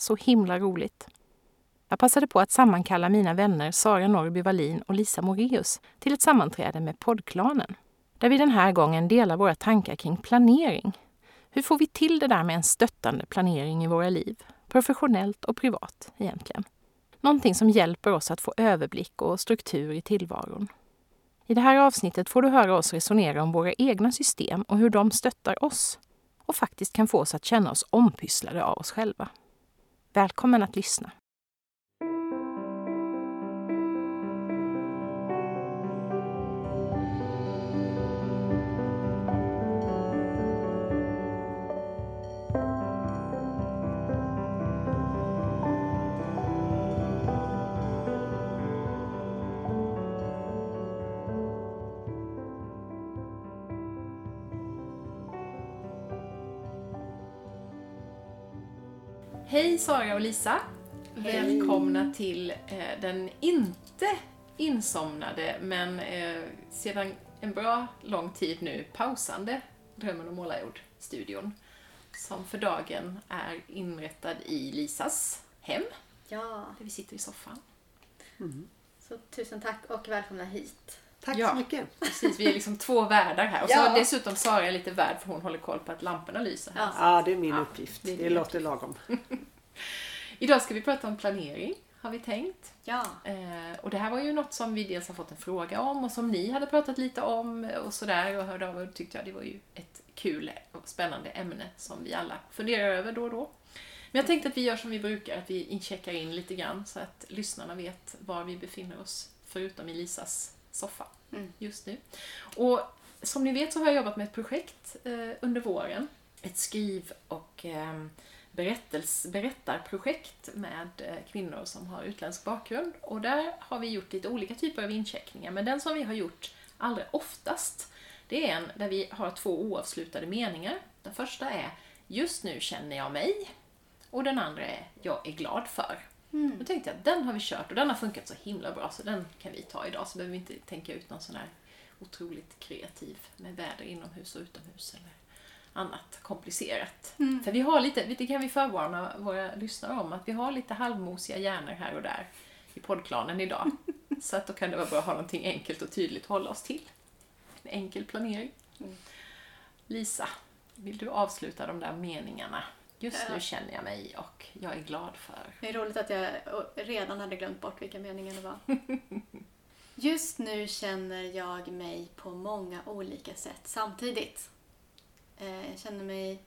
Så himla roligt. Jag passade på att sammankalla mina vänner Sara Norrby Wallin och Lisa Moreus till ett sammanträde med poddklanen. Där vi den här gången delar våra tankar kring planering. Hur får vi till det där med en stöttande planering i våra liv? Professionellt och privat egentligen. Någonting som hjälper oss att få överblick och struktur i tillvaron. I det här avsnittet får du höra oss resonera om våra egna system och hur de stöttar oss och faktiskt kan få oss att känna oss ompysslade av oss själva. Välkommen att lyssna! Hej Sara och Lisa! Välkomna till eh, den inte insomnade men eh, sedan en bra lång tid nu pausande Drömmen om målarjord-studion. Som för dagen är inrättad i Lisas hem. Ja. Där vi sitter i soffan. Mm. Så tusen tack och välkomna hit. Tack Ja. så mycket. Precis, vi är liksom två värdar här. Och så Ja. dessutom Sara lite värd för hon håller koll på att lamporna lyser här. Ja. Ja, det är min Ja, uppgift. det är Det, låter lagom. Idag ska vi prata om planering, har vi tänkt. Ja. Eh, och det här var ju något som vi dels har fått en fråga om och som ni hade pratat lite om och sådär och hörde av och tyckte jag det var ju ett kul och spännande ämne som vi alla funderar över då och då. Men jag tänkte att vi gör som vi brukar, att vi incheckar in lite grann så att lyssnarna vet var vi befinner oss, förutom i Lisas soffa Mm. just nu. Och som ni vet så har jag jobbat med ett projekt eh, under våren. Ett skriv och eh, berättels, berättarprojekt med eh, kvinnor som har utländsk bakgrund. Och där har vi gjort lite olika typer av incheckningar. Men den som vi har gjort allra oftast, det är en där vi har två oavslutade meningar. Den första är Just nu känner jag mig. Och den andra är Jag är glad för. Då tänkte jag att den har vi kört och den har funkat så himla bra så den kan vi ta idag. Så behöver vi inte tänka ut någon sån här otroligt kreativ med väder inomhus och utomhus eller annat komplicerat. För vi har lite, det kan vi förvarna våra lyssnare om, att vi har lite halvmosiga hjärnor här och där i poddklanen idag. Så att då kan det vara bra att ha någonting enkelt och tydligt att hålla oss till. En enkel planering. Lisa, vill du avsluta de där meningarna? Just nu känner jag mig och jag är glad för. Det är roligt att jag redan hade glömt bort vilka meningar det var. Just nu känner jag mig på många olika sätt samtidigt. Eh, Jag känner mig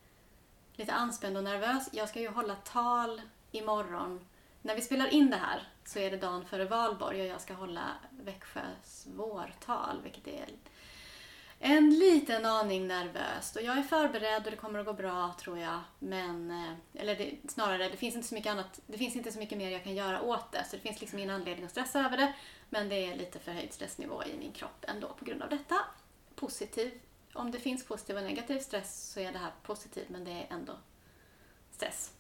lite anspänd och nervös. Jag ska ju hålla tal imorgon. När vi spelar in det här så är det dagen före valborg och jag ska hålla Växjös vårtal, vilket är en liten aning nervöst. Och jag är förberedd och det kommer att gå bra, tror jag. Men, eh, eller det, snarare, det finns inte så mycket annat, det finns inte så mycket mer jag kan göra åt det. Så det finns liksom ingen anledning att stressa över det. Men det är lite förhöjd stressnivå i min kropp ändå på grund av detta. Positiv. Om det finns positiv och negativ stress så är det här positivt, men det är ändå stress.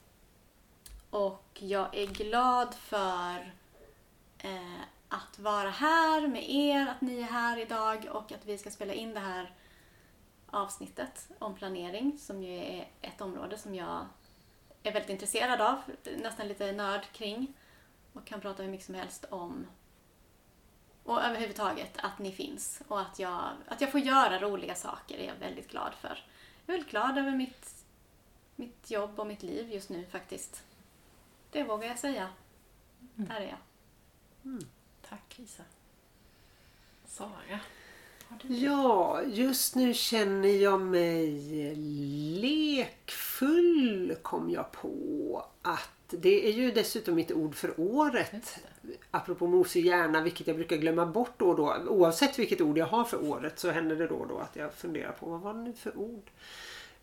Och jag är glad för eh, att vara här med er, att ni är här idag och att vi ska spela in det här avsnittet om planering som ju är ett område som jag är väldigt intresserad av, nästan lite nörd kring och kan prata hur mycket som helst om. Och överhuvudtaget att ni finns och att jag, att jag får göra roliga saker är jag väldigt glad för. Jag är väldigt glad över mitt, mitt jobb och mitt liv just nu faktiskt. Det vågar jag säga. Där är jag. Tack Lisa. Sara, har du Ja, just nu känner jag mig lekfull kom jag på att det är ju dessutom mitt ord för året. Apropå mosig hjärna, vilket jag brukar glömma bort då och då. Oavsett vilket ord jag har för året så händer det då och då att jag funderar på vad var det nu för ord?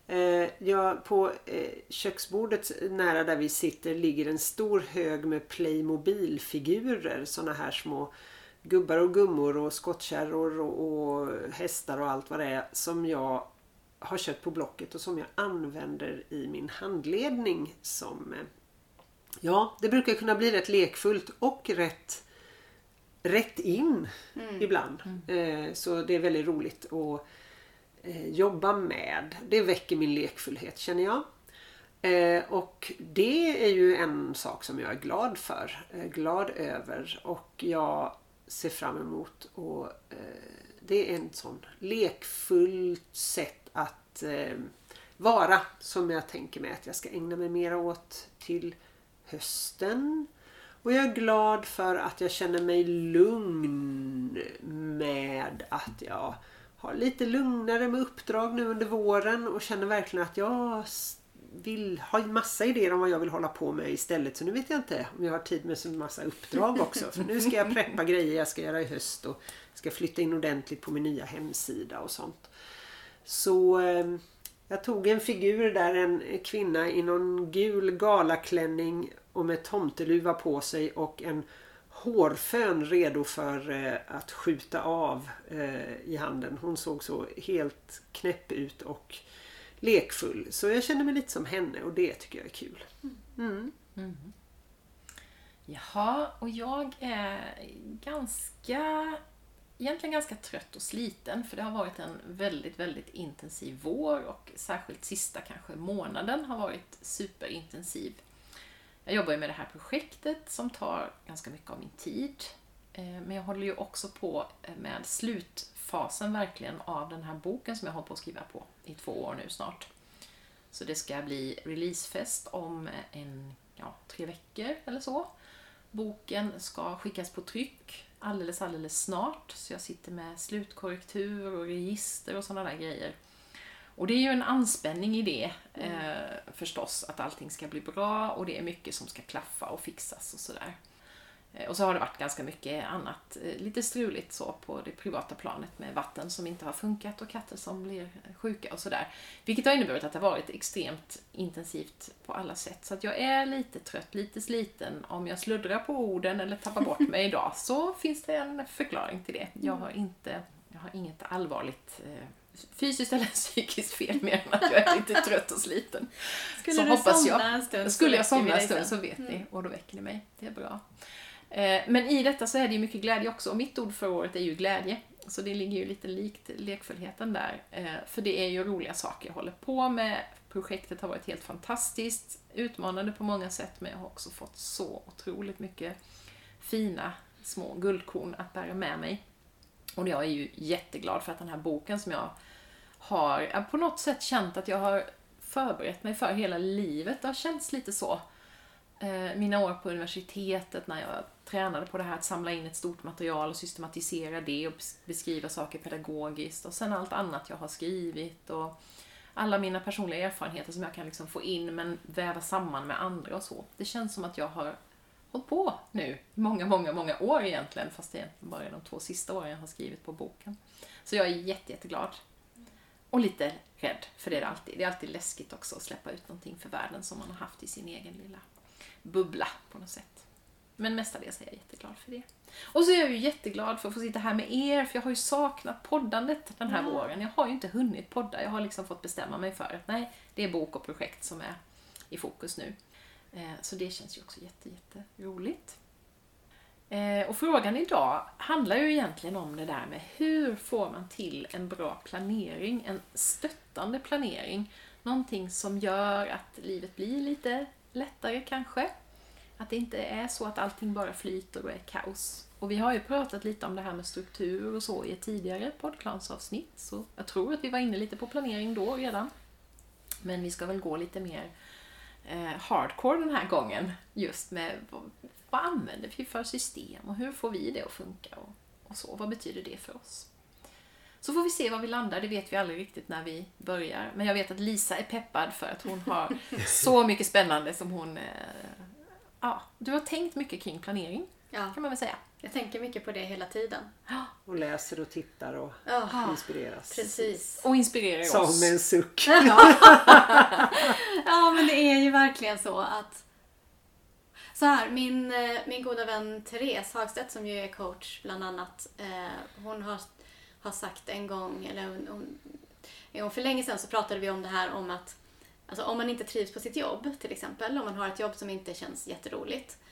Eh, ja, på eh, köksbordet nära där vi sitter ligger en stor hög med Playmobil-figurer. Såna här små gubbar och gummor och skottkärror och, och hästar och allt vad det är som jag har köpt på Blocket och som jag använder i min handledning som eh, Ja, det brukar kunna bli rätt lekfullt och rätt rätt in Mm. ibland. Eh, Så det är väldigt roligt att eh, jobba med. Det väcker min lekfullhet känner jag. Eh, Och det är ju en sak som jag är glad för. Glad över och jag ser fram emot och det är en sån lekfullt sätt att vara som jag tänker mig att jag ska ägna mig mera åt till hösten. Och jag är glad för att jag känner mig lugn med att jag har lite lugnare med uppdrag nu under våren och känner verkligen att jag vill ha massa idéer om vad jag vill hålla på med istället. Så nu vet jag inte om jag har tid med så massa uppdrag också. För nu ska jag preppa grejer jag ska göra i höst och ska flytta in ordentligt på min nya hemsida och sånt. Så eh, jag tog en figur där en kvinna i någon gul galaklänning och med tomteluva på sig och en hårfön redo för eh, att skjuta av eh, i handen. Hon såg så helt knäpp ut och lekfull. Så jag känner mig lite som henne och det tycker jag är kul. Mm. mm. Jaha, och jag är ganska, egentligen ganska trött och sliten för det har varit en väldigt, väldigt intensiv vår och särskilt sista kanske månaden har varit superintensiv. Jag jobbar ju med det här projektet som tar ganska mycket av min tid. Eh, men jag håller ju också på eh, med slutfasen verkligen av den här boken som jag håller på att skriva på i två år nu snart. Så det ska bli releasefest om eh, en, ja, tre veckor eller så. Boken ska skickas på tryck alldeles, alldeles snart. Så jag sitter med slutkorrektur och register och sådana där grejer. Och det är ju en anspänning i det eh, förstås, att allting ska bli bra och det är mycket som ska klaffa och fixas och sådär. Eh, Och så har det varit ganska mycket annat, eh, lite struligt så på det privata planet med vatten som inte har funkat och katter som blir sjuka och sådär. Vilket har inneburit att det har varit extremt intensivt på alla sätt. Så att jag är lite trött, lite sliten. Om jag sluddrar på orden eller tappar bort mig idag så finns det en förklaring till det. Jag har inte, jag har inget allvarligt eh, fysiskt eller psykiskt fel mer än att jag är lite trött och sliten. Skulle Så du hoppas somna jag. en stund Skulle jag somna en stund så vet ni och då väcker ni mig. Det är bra. Eh, Men i detta så är det ju mycket glädje också och mitt ord för året är ju glädje. Så det ligger ju lite likt lekfullheten där. Eh, För det är ju roliga saker jag håller på med. Projektet har varit helt fantastiskt, utmanande på många sätt men jag har också fått så otroligt mycket fina små guldkorn att bära med mig. Och jag är ju jätteglad för att den här boken som jag har jag på något sätt känt att jag har förberett mig för hela livet. Det har känts lite så. Eh, mina år på universitetet när jag tränade på det här att samla in ett stort material och systematisera det och beskriva saker pedagogiskt och sen allt annat jag har skrivit och alla mina personliga erfarenheter som jag kan liksom få in men väva samman med andra och så. Det känns som att jag har hållit på nu i många, många, många år egentligen fast det är egentligen bara de två sista åren jag har skrivit på boken. Så jag är jätte, jätteglad. Och lite rädd, för det är det alltid. Det är alltid läskigt också att släppa ut någonting för världen som man har haft i sin egen lilla bubbla på något sätt. Men mestadels är jag jätteglad för det. Och så är jag ju jätteglad för att få sitta här med er, för jag har ju saknat poddandet den här Ja. våren. Jag har ju inte hunnit podda. Jag har liksom fått bestämma mig för att nej, det är bok och projekt som är i fokus nu. Eh, så det känns ju också jätte, jätte roligt. Eh, och frågan idag handlar ju egentligen om det där med hur får man till en bra planering, en stöttande planering. Någonting som gör att livet blir lite lättare kanske. Att det inte är så att allting bara flyter och är kaos. Och vi har ju pratat lite om det här med struktur och så i ett tidigare poddplansavsnitt. Så jag tror att vi var inne lite på planering då redan. Men vi ska väl gå lite mer eh, hardcore den här gången. Just med vad, vad använder vi för system och hur får vi det att funka och, och så. Vad betyder det för oss? Så får vi se var vi landar, det vet vi aldrig riktigt när vi börjar. Men jag vet att Lisa är peppad för att hon har så mycket spännande som hon... Eh, ja, du har tänkt mycket kring planering. Ja, kan man väl säga. Jag tänker mycket på det hela tiden. Och läser och tittar och Ja, inspireras. precis. Och inspirerar Som oss. med en suck. Ja, men det är ju verkligen så att... Så här, min, eh, min goda vän Therese Hagstedt som ju är coach bland annat. Eh, hon har, har sagt en gång, eller hon, hon, för länge sedan så pratade vi om det här om att alltså om man inte trivs på sitt jobb till exempel, om man har ett jobb som inte känns jätteroligt eh,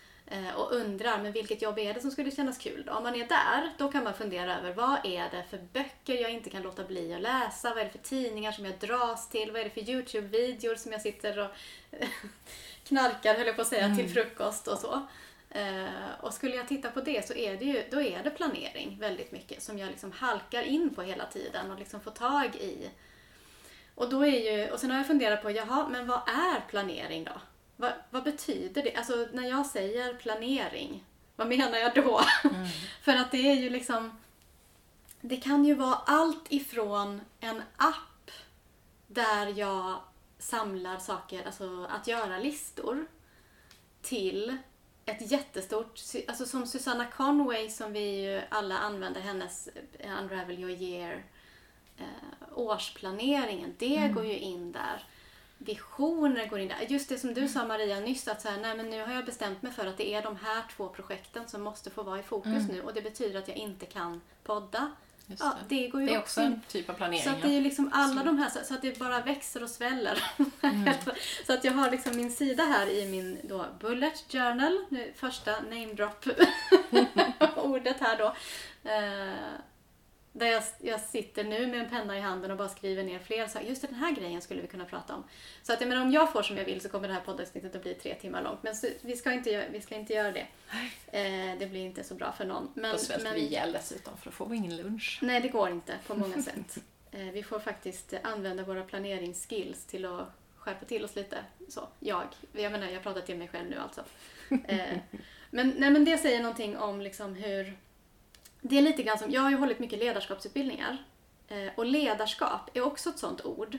och undrar, men vilket jobb är det som skulle kännas kul då? Om man är där, då kan man fundera över vad är det för böcker jag inte kan låta bli att läsa? Vad är det för tidningar som jag dras till? Vad är det för YouTube-videor som jag sitter och knarkar, höll jag på att säga, till frukost och så. Eh, och skulle jag titta på det så är det ju, då är det planering väldigt mycket som jag liksom halkar in på hela tiden och liksom får tag i. Och då är ju, och sen har jag funderat på, jaha, men vad är planering då? Vad, vad betyder det? Alltså när jag säger planering, vad menar jag då? För att det är ju liksom, det kan ju vara allt ifrån en app där jag samlar saker, alltså att göra listor, till ett jättestort, alltså som Susanna Conway som vi ju alla använder, hennes Unravel Your Year eh, årsplaneringen, det går ju in där. Visioner går in där. Just det som du sa Maria nyss, att så här, nej men nu har jag bestämt mig för att det är de här två projekten som måste få vara i fokus nu och det betyder att jag inte kan podda. Just Ja, det. det går ju Det är också in. en typ av planering. Så att det är ju liksom alla de här, så- att det bara växer och sväller. så att jag har liksom min sida här i min då bullet journal, nu första name drop ordet här då. Eh, där jag, jag sitter nu med en penna i handen och bara skriver ner fler saker. Just den här grejen skulle vi kunna prata om. Så att jag menar, om jag får som jag vill så kommer det här poddavsnittet att bli tre timmar långt. Men så, vi, ska inte, vi ska inte göra det. Eh, det blir inte så bra för någon. Men, Då svälter men- vi ihjäl dessutom för då får vi ingen lunch. Nej, det går inte på många sätt. Eh, Vi får faktiskt använda våra planeringsskills till att skärpa till oss lite. Så, jag. Jag menar, jag pratar till mig själv nu alltså. Eh, Men, nej, men det säger någonting om liksom hur... Det är lite grann som, jag har ju hållit mycket ledarskapsutbildningar. Eh, Och ledarskap är också ett sånt ord.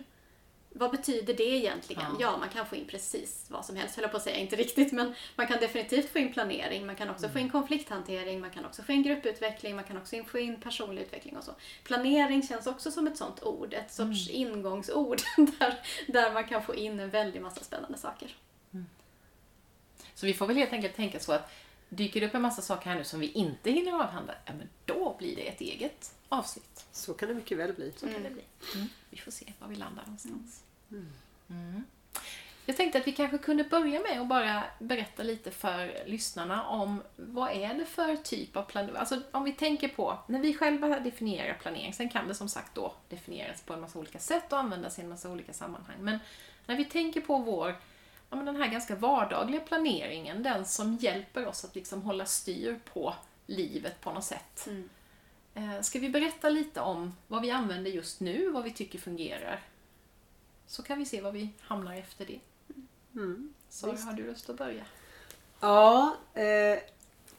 Vad betyder det egentligen? Ja. Ja, man kan få in precis vad som helst, höll jag på att säga. Inte riktigt, men man kan definitivt få in planering, man kan också få in konflikthantering, man kan också få in grupputveckling, man kan också få in personlig utveckling och så. Planering känns också som ett sånt ord, ett sorts ingångsord där, där man kan få in en väldig massa spännande saker. Så vi får väl helt enkelt tänka så att dyker det upp en massa saker här nu som vi inte hinner avhandla, ja men då blir det ett eget avsnitt. Så kan det mycket väl bli. Så kan det bli. Mm. Vi får se var vi landar någonstans. Mm. Jag tänkte att vi kanske kunde börja med att bara berätta lite för lyssnarna om vad är det för typ av planering. Alltså om vi tänker på, när vi själva definierar planering, sen kan det som sagt då definieras på en massa olika sätt och användas i en massa olika sammanhang. Men när vi tänker på vår, ja, men den här ganska vardagliga planeringen, den som hjälper oss att liksom hålla styr på livet på något sätt. Mm. Eh, Ska vi berätta lite om vad vi använder just nu, vad vi tycker fungerar? Så kan vi se vad vi hamnar efter det. Mm. Så Visst. har du lust att börja? Ja, eh,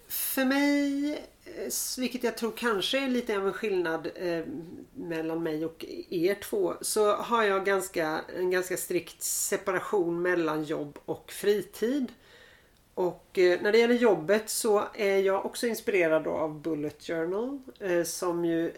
för mig, eh, vilket jag tror kanske är lite av en skillnad eh, mellan mig och er två, så har jag ganska, en ganska strikt separation mellan jobb och fritid. Och eh, när det gäller jobbet så är jag också inspirerad då av Bullet Journal eh, som ju eh,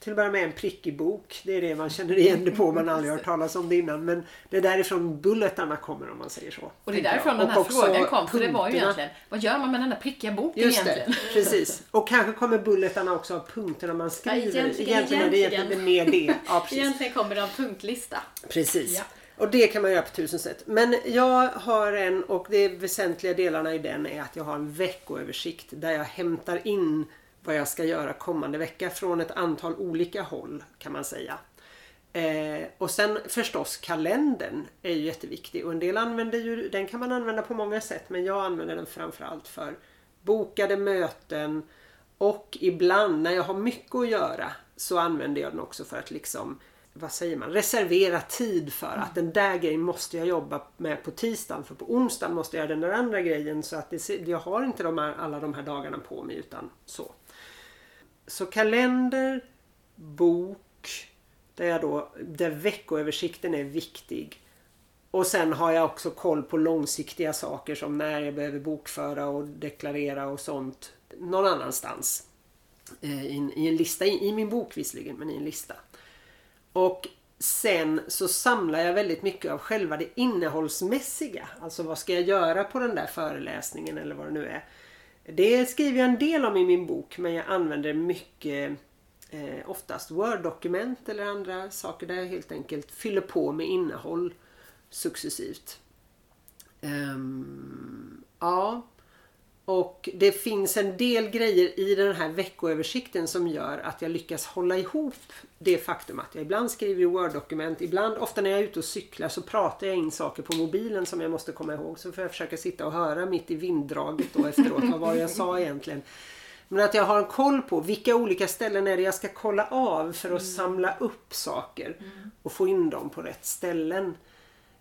till att börja med en prickig bok. Det är det man känner igen det på man aldrig har hört talas om det innan. Men det är därifrån bulletarna kommer om man säger så. Och det är jag. därifrån den här Och frågan kom, för det var ju egentligen, vad gör man med den här prickiga boken Just det, egentligen? precis. Och kanske kommer bulletarna också av punkterna man skriver. egentligen- egentligen är det egentligen egentligen. mer det. Ja. Egentligen kommer det av punktlista. Precis. Ja. Och det kan man göra på tusen sätt. Men jag har en, och de väsentliga delarna i den är att jag har en veckoöversikt där jag hämtar in vad jag ska göra kommande vecka från ett antal olika håll kan man säga. Eh, och sen förstås kalendern är ju jätteviktig och en del använder ju, den kan man använda på många sätt men jag använder den framförallt för bokade möten och ibland när jag har mycket att göra så använder jag den också för att liksom vad säger man, reservera tid för att den där grejen måste jag jobba med på tisdagen för på onsdagen måste jag göra den där andra grejen så att det, jag har inte de här, alla de här dagarna på mig utan så. Så kalender, bok, där, jag då, där veckoöversikten är viktig. och sen har jag också koll på långsiktiga saker som när jag behöver bokföra och deklarera och sånt någon annanstans. Eh, I en, i en lista, i, i min bok visserligen, men i en lista. Och sen så samlar jag väldigt mycket av själva det innehållsmässiga. Alltså vad ska jag göra på den där föreläsningen eller vad det nu är. Det skriver jag en del om i min bok men jag använder mycket eh, oftast Word-dokument eller andra saker där jag helt enkelt fyller på med innehåll successivt. Um, ja, och det finns en del grejer i den här veckoöversikten som gör att jag lyckas hålla ihop det faktum att jag ibland skriver i Word-dokument, ibland, ofta när jag är ute och cyklar så pratar jag in saker på mobilen som jag måste komma ihåg. Så får jag försöka sitta och höra mitt i vinddraget då efteråt vad var jag sa egentligen. Men att jag har en koll på vilka olika ställen är det jag ska kolla av för att mm. samla upp saker och få in dem på rätt ställen.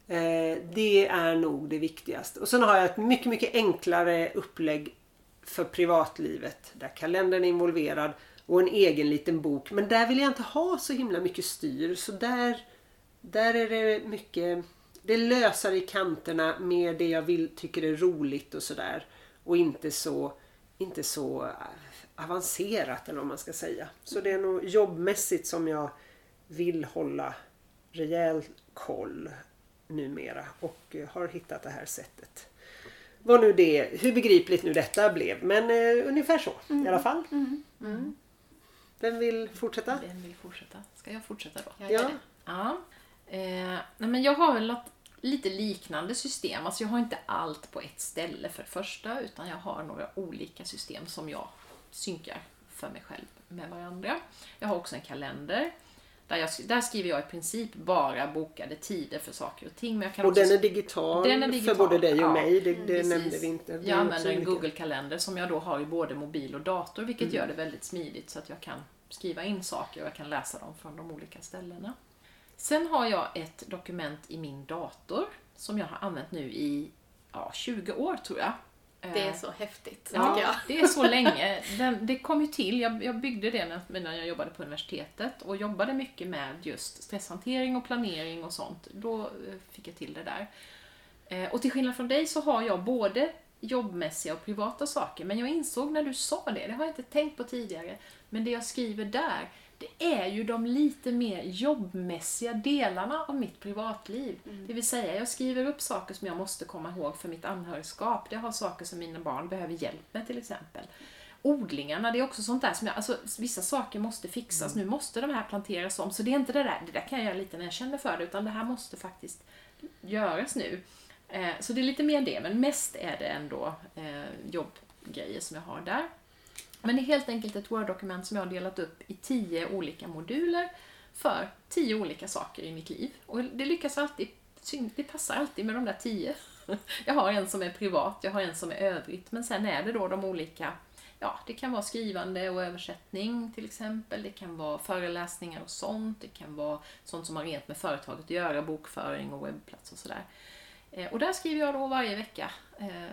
Eh, det är nog det viktigaste. Och sen har jag ett mycket, mycket enklare upplägg för privatlivet där kalendern är involverad och en egen liten bok. Men där vill jag inte ha så himla mycket styr. Så där, där är det mycket det lösar i kanterna med det jag vill, tycker är roligt och sådär. Och inte så, inte så avancerat eller vad man ska säga. Så det är nog jobbmässigt som jag vill hålla rejäl koll numera och eh, har hittat det här sättet. Vad nu det, hur begripligt nu detta blev men eh, ungefär så mm. i alla fall. Mm. Mm. Vem vill fortsätta? Vem vill fortsätta? Ska jag fortsätta då? Jag ja. ja. Eh, nej, men jag har väl något lite liknande system. Alltså jag har inte allt på ett ställe för det första utan jag har några olika system som jag synkar för mig själv med varandra. Jag har också en kalender där, jag, där skriver jag i princip bara bokade tider för saker och ting. Men jag kan och också, den, är digital den är digital för både dig och ja, mig. Det, det nämnde vi inte. jag använder en Google-kalender som jag då har i både mobil och dator vilket mm. gör det väldigt smidigt så att jag kan skriva in saker och jag kan läsa dem från de olika ställena. Sen har jag ett dokument i min dator som jag har använt nu i ja, 20 år tror jag. Det är eh, så häftigt, ja, tycker jag. det är så länge. Den, det kom ju till, jag, jag byggde det när, när jag jobbade på universitetet och jobbade mycket med just stresshantering och planering och sånt. Då eh, fick jag till det där. Eh, och till skillnad från dig så har jag både jobbmässiga och privata saker, men jag insåg när du sa det, det har jag inte tänkt på tidigare, men det jag skriver där, det är ju de lite mer jobbmässiga delarna av mitt privatliv. Mm. Det vill säga, jag skriver upp saker som jag måste komma ihåg för mitt anhörigskap. Jag har saker som mina barn behöver hjälp med till exempel. Odlingarna, det är också sånt där som jag, alltså vissa saker måste fixas. Mm. Nu måste de här planteras om. Så det är inte det där, det där kan jag göra lite när jag känner för det, utan det här måste faktiskt göras nu. Eh, så det är lite mer det, men mest är det ändå eh, jobbgrejer som jag har där. Men det är helt enkelt ett Word-dokument som jag har delat upp i tio olika moduler för tio olika saker i mitt liv. Och det lyckas alltid, det passar alltid med de där tio. Jag har en som är privat, jag har en som är övrigt, men sen är det då de olika Ja, det kan vara skrivande och översättning till exempel. Det kan vara föreläsningar och sånt. Det kan vara sånt som har rent med företaget att göra, bokföring och webbplats och sådär. Eh, och där skriver jag då varje vecka eh,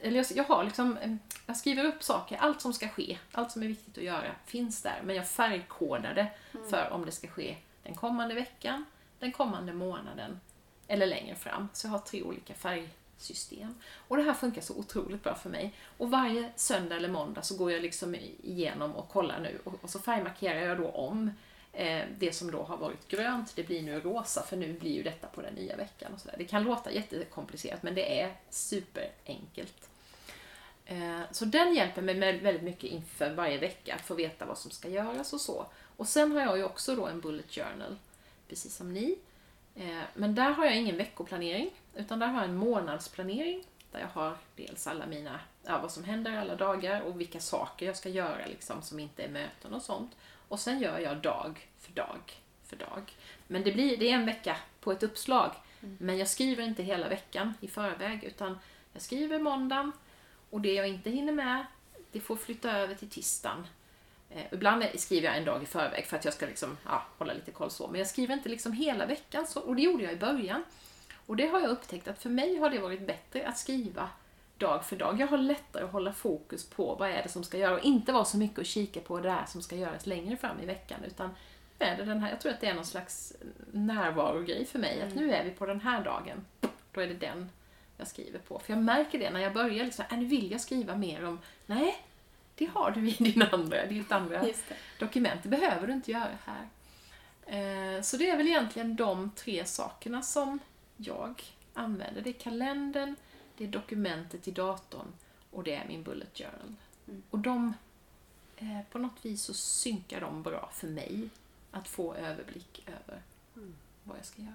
eller jag, jag, har liksom, eh, jag skriver upp saker, allt som ska ske, allt som är viktigt att göra finns där. Men jag färgkodar det mm. för om det ska ske den kommande veckan, den kommande månaden eller längre fram. Så jag har tre olika färgsystem. Och det här funkar så otroligt bra för mig. Och varje söndag eller måndag så går jag liksom igenom och kollar nu och, och så färgmarkerar jag då om Eh, det som då har varit grönt, det blir nu rosa för nu blir ju detta på den nya veckan. Och så där. Det kan låta jättekomplicerat men det är superenkelt. Eh, så den hjälper mig väldigt mycket inför varje vecka att få veta vad som ska göras och så. Och sen har jag ju också då en bullet journal, precis som ni. Eh, men där har jag ingen veckoplanering, utan där har jag en månadsplanering där jag har dels alla mina, ja, vad som händer alla dagar och vilka saker jag ska göra liksom, som inte är möten och sånt. Och sen gör jag dag för dag för dag. Men det, blir, det är en vecka på ett uppslag. Mm. Men jag skriver inte hela veckan i förväg utan jag skriver måndagen och det jag inte hinner med, det får flytta över till tisdagen. Eh, ibland skriver jag en dag i förväg för att jag ska liksom, ja, hålla lite koll så. Men jag skriver inte liksom hela veckan, så, och det gjorde jag i början. Och det har jag upptäckt att för mig har det varit bättre att skriva dag för dag. Jag har lättare att hålla fokus på vad är det som ska göras och inte vara så mycket att kika på det här som ska göras längre fram i veckan utan är det den här, jag tror att det är någon slags närvarogrej för mig. Att nu är vi på den här dagen. Då är det den jag skriver på. För jag märker det när jag börjar. Liksom, äh, nu vill jag skriva mer om... Nej, det har du i din andra, ditt andra det. dokument. Det behöver du inte göra här. Eh, Så det är väl egentligen de tre sakerna som jag använder. Det är kalendern, det är dokumentet i datorn och det är min bullet journal. Mm. Och de, eh, på något vis så synkar de bra för mig att få överblick över vad jag ska göra.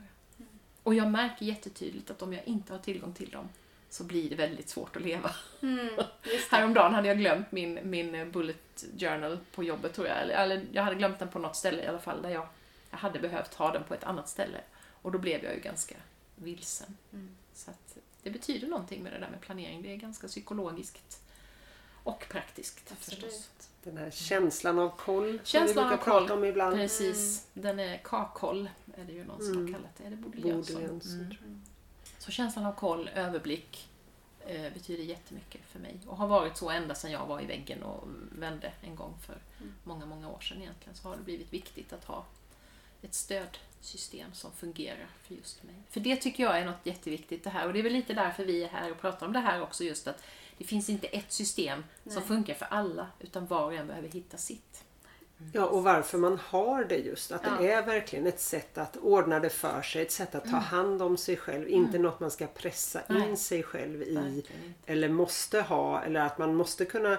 Och jag märker jättetydligt att om jag inte har tillgång till dem så blir det väldigt svårt att leva. Mm. Häromdagen hade jag glömt min, min bullet journal på jobbet tror jag. Eller, eller jag hade glömt den på något ställe i alla fall där jag, jag hade behövt ha den på ett annat ställe. Och då blev jag ju ganska vilsen. Mm. Så att det betyder någonting med det där med planering. Det är ganska psykologiskt och praktiskt Absolut. förstås. Den här känslan av koll som vi Känslan brukar prata om ibland. Precis. Den är kakoll, är det ju någon som Mm. har kallat det. Är det Bodil Jönsson? Mm. Så känslan av koll, överblick eh, betyder jättemycket för mig. Och har varit så ända sedan jag var i väggen och vände en gång för Mm. många, många år sedan egentligen. Så har det blivit viktigt att ha ett stödsystem som fungerar för just mig. För det tycker jag är något jätteviktigt det här. Och det är väl lite därför vi är här och pratar om det här också. Just att det finns inte ett system som Nej. funkar för alla. Utan var och en behöver hitta sitt. Ja, och varför man har det just. Att det Ja. är verkligen ett sätt att ordna det för sig. Ett sätt att ta hand om sig själv. Inte något man ska pressa Nej. in sig själv i. Eller måste ha. Eller att man måste kunna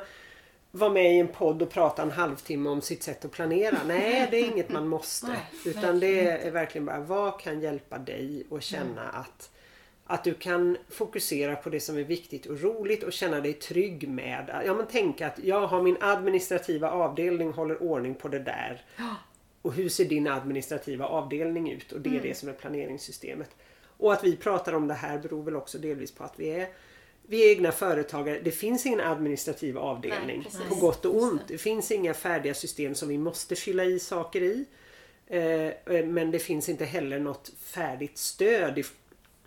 vara med i en podd och prata en halvtimme om sitt sätt att planera. Nej, det är inget man måste. Nej, Utan det är verkligen bara vad kan hjälpa dig att känna att att du kan fokusera på det som är viktigt och roligt och känna dig trygg med. Ja men tänk att jag har min administrativa avdelning håller ordning på det där. Och hur ser din administrativa avdelning ut? Och det är Mm. det som är planeringssystemet. Och att vi pratar om det här beror väl också delvis på att vi är vi är egna företagare. Det finns ingen administrativ avdelning. Nej, på gott och ont. det. Det finns inga färdiga system som vi måste fylla i saker i. Eh, eh, Men det finns inte heller något färdigt stöd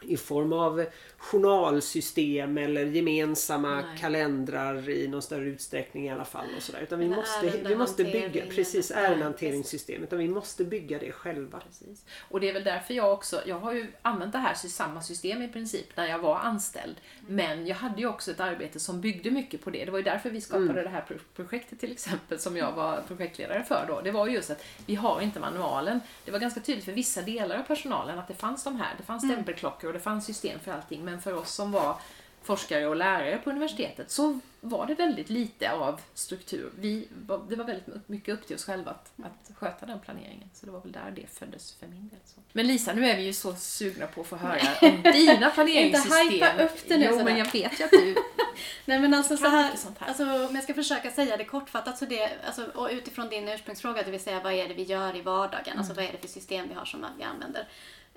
i, form av journalsystem eller gemensamma Nej. kalendrar i någon större utsträckning i alla fall. Och sådär. Utan vi måste, vi måste bygga, precis ärendehanteringssystem. Utan vi måste bygga det själva. Precis. Och det är väl därför jag också, jag har ju använt det här samma system i princip när jag var anställd. Men jag hade ju också ett arbete som byggde mycket på det. Det var ju därför vi skapade Mm. det här pro- projektet till exempel som jag var projektledare för då. Det var ju just att vi har inte manualen. Det var ganska tydligt för vissa delar av personalen att det fanns de här. Det fanns stämpelklockor och det fanns system för allting. Men för oss som var forskare och lärare på universitetet så var det väldigt lite av struktur. Vi, det var väldigt mycket upp till oss själva att, att sköta den planeringen. Så det var väl där det föddes för min del. Så. Men Lisa, nu är vi ju så sugna på att få höra om dina planeringssystem. hypa upp det nu Jo, men jag vet ju att du Nej men alltså så här, här. alltså om jag ska försöka säga det kortfattat så det, alltså, och utifrån din ursprungsfråga, det vill säga vad är det vi gör i vardagen, alltså vad är det för system vi har som vi använder.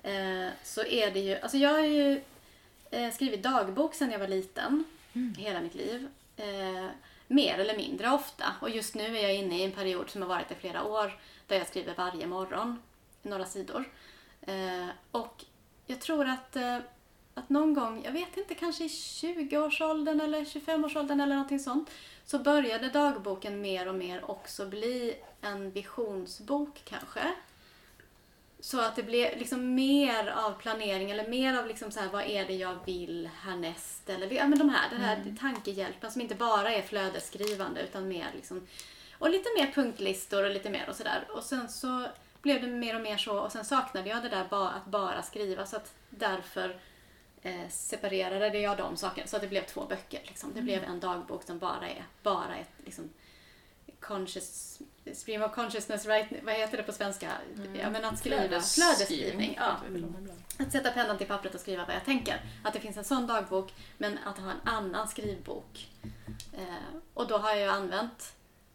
Eh, så är det ju, alltså jag har ju eh, skrivit dagbok sedan jag var liten, hela mitt liv. Eh, mer eller mindre ofta och just nu är jag inne i en period som har varit i flera år där jag skriver varje morgon, några sidor. Eh, och jag tror att eh, att någon gång, jag vet inte, kanske i 20-årsåldern eller 25-årsåldern eller någonting sånt, så började dagboken mer och mer också bli en visionsbok kanske. Så att det blev liksom mer av planering eller mer av liksom så här, vad är det jag vill härnäst? Eller ja, men de här, den här tankehjälpen som inte bara är flödesskrivande utan mer liksom, och lite mer punktlistor och lite mer och sådär. Och sen så blev det mer och mer så och sen saknade jag det där ba, att bara skriva så att därför eh, separerade jag de sakerna så att det blev två böcker. Liksom. Det blev en dagbok som bara är bara ett liksom, conscious, stream of consciousness, right? vad heter det på svenska? Ja, men att skriva, flödesskrivning. Ja. Att sätta pennan till pappret och skriva vad jag tänker. Att det finns en sån dagbok, men att ha en annan skrivbok. Eh, och då har jag använt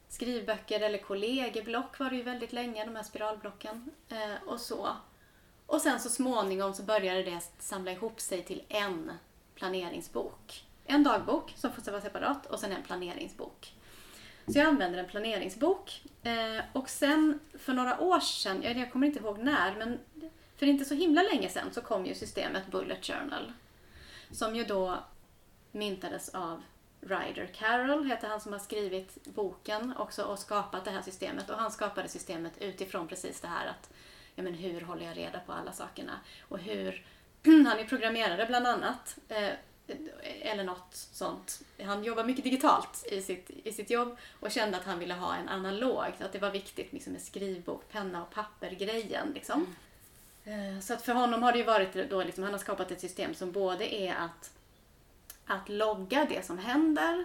skrivböcker eller kollegieblock var det ju väldigt länge, de här spiralblocken. Eh, och så. Och sen så småningom så började det samla ihop sig till en planeringsbok. En dagbok som får vara separat och sen en planeringsbok. Så jag använder en planeringsbok. Eh, och sen för några år sedan, jag, jag kommer inte ihåg när, men för inte så himla länge sedan så kom ju systemet Bullet Journal. Som ju då myntades av Ryder Carroll heter han som har skrivit boken också och skapat det här systemet. Och han skapade systemet utifrån precis det här att ja, men hur håller jag reda på alla sakerna? Och hur, han är programmerare bland annat. Eh, eller något sånt. Han jobbar mycket digitalt i sitt, i sitt jobb och kände att han ville ha en analog, att det var viktigt liksom, med skrivbok, penna och papper-grejen. Liksom. Mm. Så att för honom har det ju varit då, liksom, han har skapat ett system som både är att, att logga det som händer,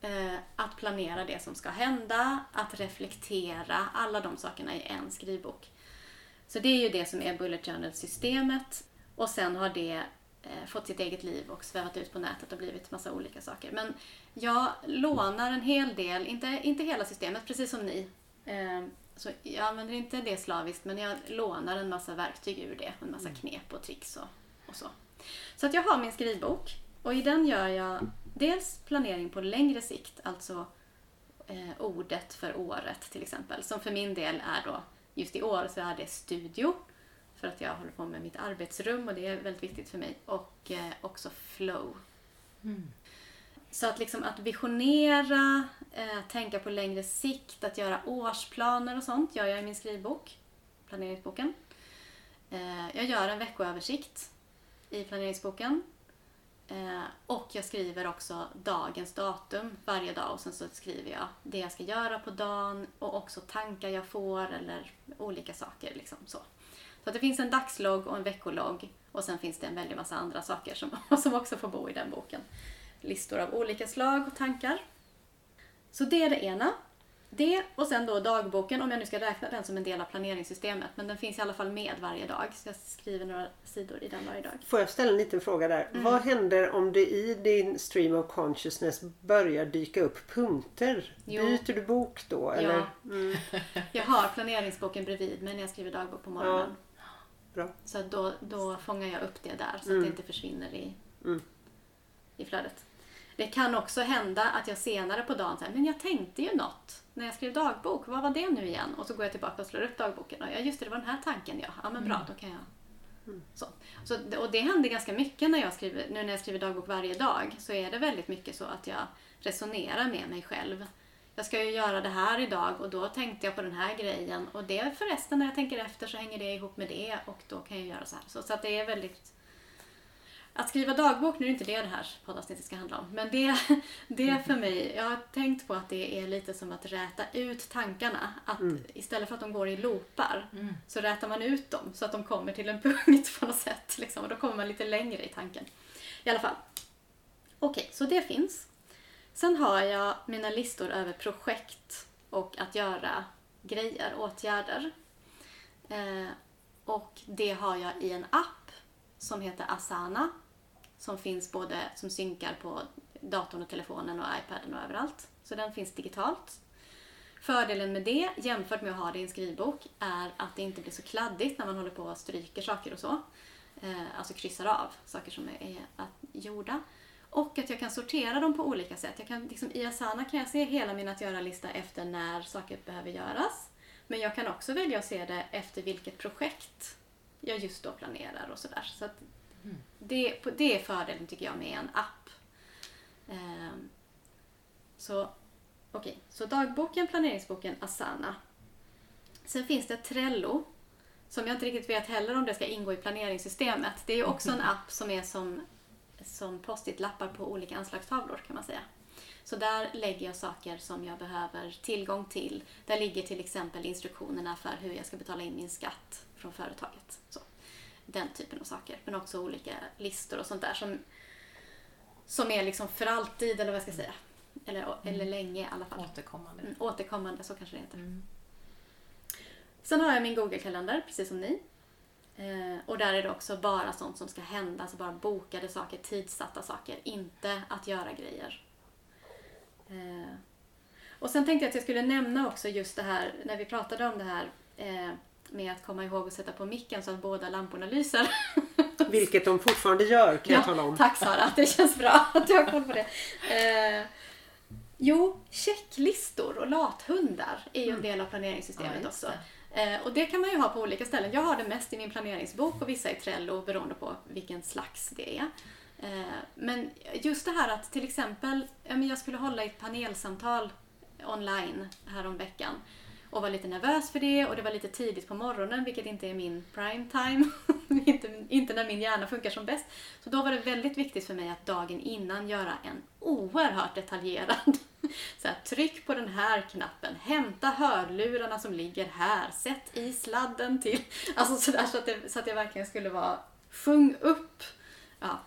eh, att planera det som ska hända, att reflektera, alla de sakerna i en skrivbok. Så det är ju det som är Bullet Journal-systemet och sen har det eh, fått sitt eget liv och svävat ut på nätet och blivit massa olika saker. Men jag lånar en hel del, inte, inte hela systemet, precis som ni. Eh, så jag använder inte det slaviskt, men jag lånar en massa verktyg ur det. En massa mm. knep och tricks och, och så. Så att jag har min skrivbok och i den gör jag dels planering på längre sikt, alltså eh, ordet för året till exempel. Som för min del är då, just i år så är det studio för att jag håller på med mitt arbetsrum och det är väldigt viktigt för mig. Och eh, också flow. Mm. Så att liksom att visionera, eh, tänka på längre sikt, att göra årsplaner och sånt gör jag i min skrivbok, planeringsboken. Eh, jag gör en veckoöversikt i planeringsboken. Eh, och jag skriver också dagens datum varje dag och sen så skriver jag det jag ska göra på dagen och också tankar jag får eller olika saker. Liksom så. Så att det finns en dagslogg och en veckologg och sen finns det en väldig massa andra saker som, som också får bo i den boken. Listor av olika slag och tankar. Så det är det ena. Det och sen då dagboken, om jag nu ska räkna den som en del av planeringssystemet. Men den finns i alla fall med varje dag. Så jag skriver några sidor i den varje dag. Får jag ställa en liten fråga där? Mm. Vad händer om det i din stream of consciousness börjar dyka upp punkter? Jo. Byter du bok då? Eller? Ja. Mm. Jag har planeringsboken bredvid mig när jag skriver dagbok på morgonen. Ja. Bra. Så då, då fångar jag upp det där så mm. att det inte försvinner i, mm. i flödet. Det kan också hända att jag senare på dagen säger men jag tänkte ju något när jag skrev dagbok. Vad var det nu igen? Och så går jag tillbaka och slår upp dagboken. Och ja, just det, det var den här tanken ja. Ja, men bra, mm. då kan jag... Mm. Så. Så, och det händer ganska mycket när jag skriver, nu när jag skriver dagbok varje dag. Så är det väldigt mycket så att jag resonerar med mig själv jag ska ju göra det här idag och då tänkte jag på den här grejen och det förresten när jag tänker efter så hänger det ihop med det och då kan jag göra så här. Så, så att det är väldigt... Att skriva dagbok, nu är det inte det det här poddavsnittet ska handla om, men det, det för mig, jag har tänkt på att det är lite som att räta ut tankarna. Att mm. istället för att de går i loopar mm. så rätar man ut dem så att de kommer till en punkt på något sätt. Liksom, och då kommer man lite längre i tanken. I alla fall. Okej, okay, så det finns. Sen har jag mina listor över projekt och att göra grejer, åtgärder. Eh, och det har jag i en app som heter Asana. Som finns både som synkar på datorn och telefonen och iPaden och överallt. Så den finns digitalt. Fördelen med det jämfört med att ha det i en skrivbok är att det inte blir så kladdigt när man håller på och stryker saker och så. Eh, alltså kryssar av saker som är, är gjorda. Och att jag kan sortera dem på olika sätt. Jag kan, liksom, I Asana kan jag se hela min att göra-lista efter när saker behöver göras. Men jag kan också välja att se det efter vilket projekt jag just då planerar och sådär. Så att mm. det, det är fördelen tycker jag med en app. Um, så okej, okay. så dagboken, planeringsboken, Asana. Sen finns det Trello som jag inte riktigt vet heller om det ska ingå i planeringssystemet. Det är ju också en app som är som som post-it-lappar på olika anslagstavlor kan man säga. Så där lägger jag saker som jag behöver tillgång till. Där ligger till exempel instruktionerna för hur jag ska betala in min skatt från företaget. Så, den typen av saker. Men också olika listor och sånt där som, som är liksom för alltid, eller vad jag ska säga. Eller, mm. eller länge i alla fall. Återkommande. Mm, återkommande, så kanske det heter. Mm. Sen har jag min Google-kalender, precis som ni. Eh, och där är det också bara sånt som ska hända, alltså bara bokade saker, tidsatta saker, inte att göra grejer. Eh, och sen tänkte jag att jag skulle nämna också just det här, när vi pratade om det här eh, med att komma ihåg att sätta på micken så att båda lamporna lyser. Vilket de fortfarande gör kan ja, jag tala om. Tack Sara, det känns bra att du har koll på det. Eh, jo, checklistor och lathundar är ju en mm. del av planeringssystemet ja, också. Eh, och det kan man ju ha på olika ställen. Jag har det mest i min planeringsbok och vissa i Trello beroende på vilken slags det är. Eh, men just det här att till exempel, jag skulle hålla ett panelsamtal online häromveckan. veckan och var lite nervös för det och det var lite tidigt på morgonen vilket inte är min prime time. inte, inte när min hjärna funkar som bäst. Så då var det väldigt viktigt för mig att dagen innan göra en oerhört detaljerad så här, tryck på den här knappen, hämta hörlurarna som ligger här, sätt i sladden till... Alltså sådär så att, det, så att jag verkligen skulle vara sjung upp. Ja.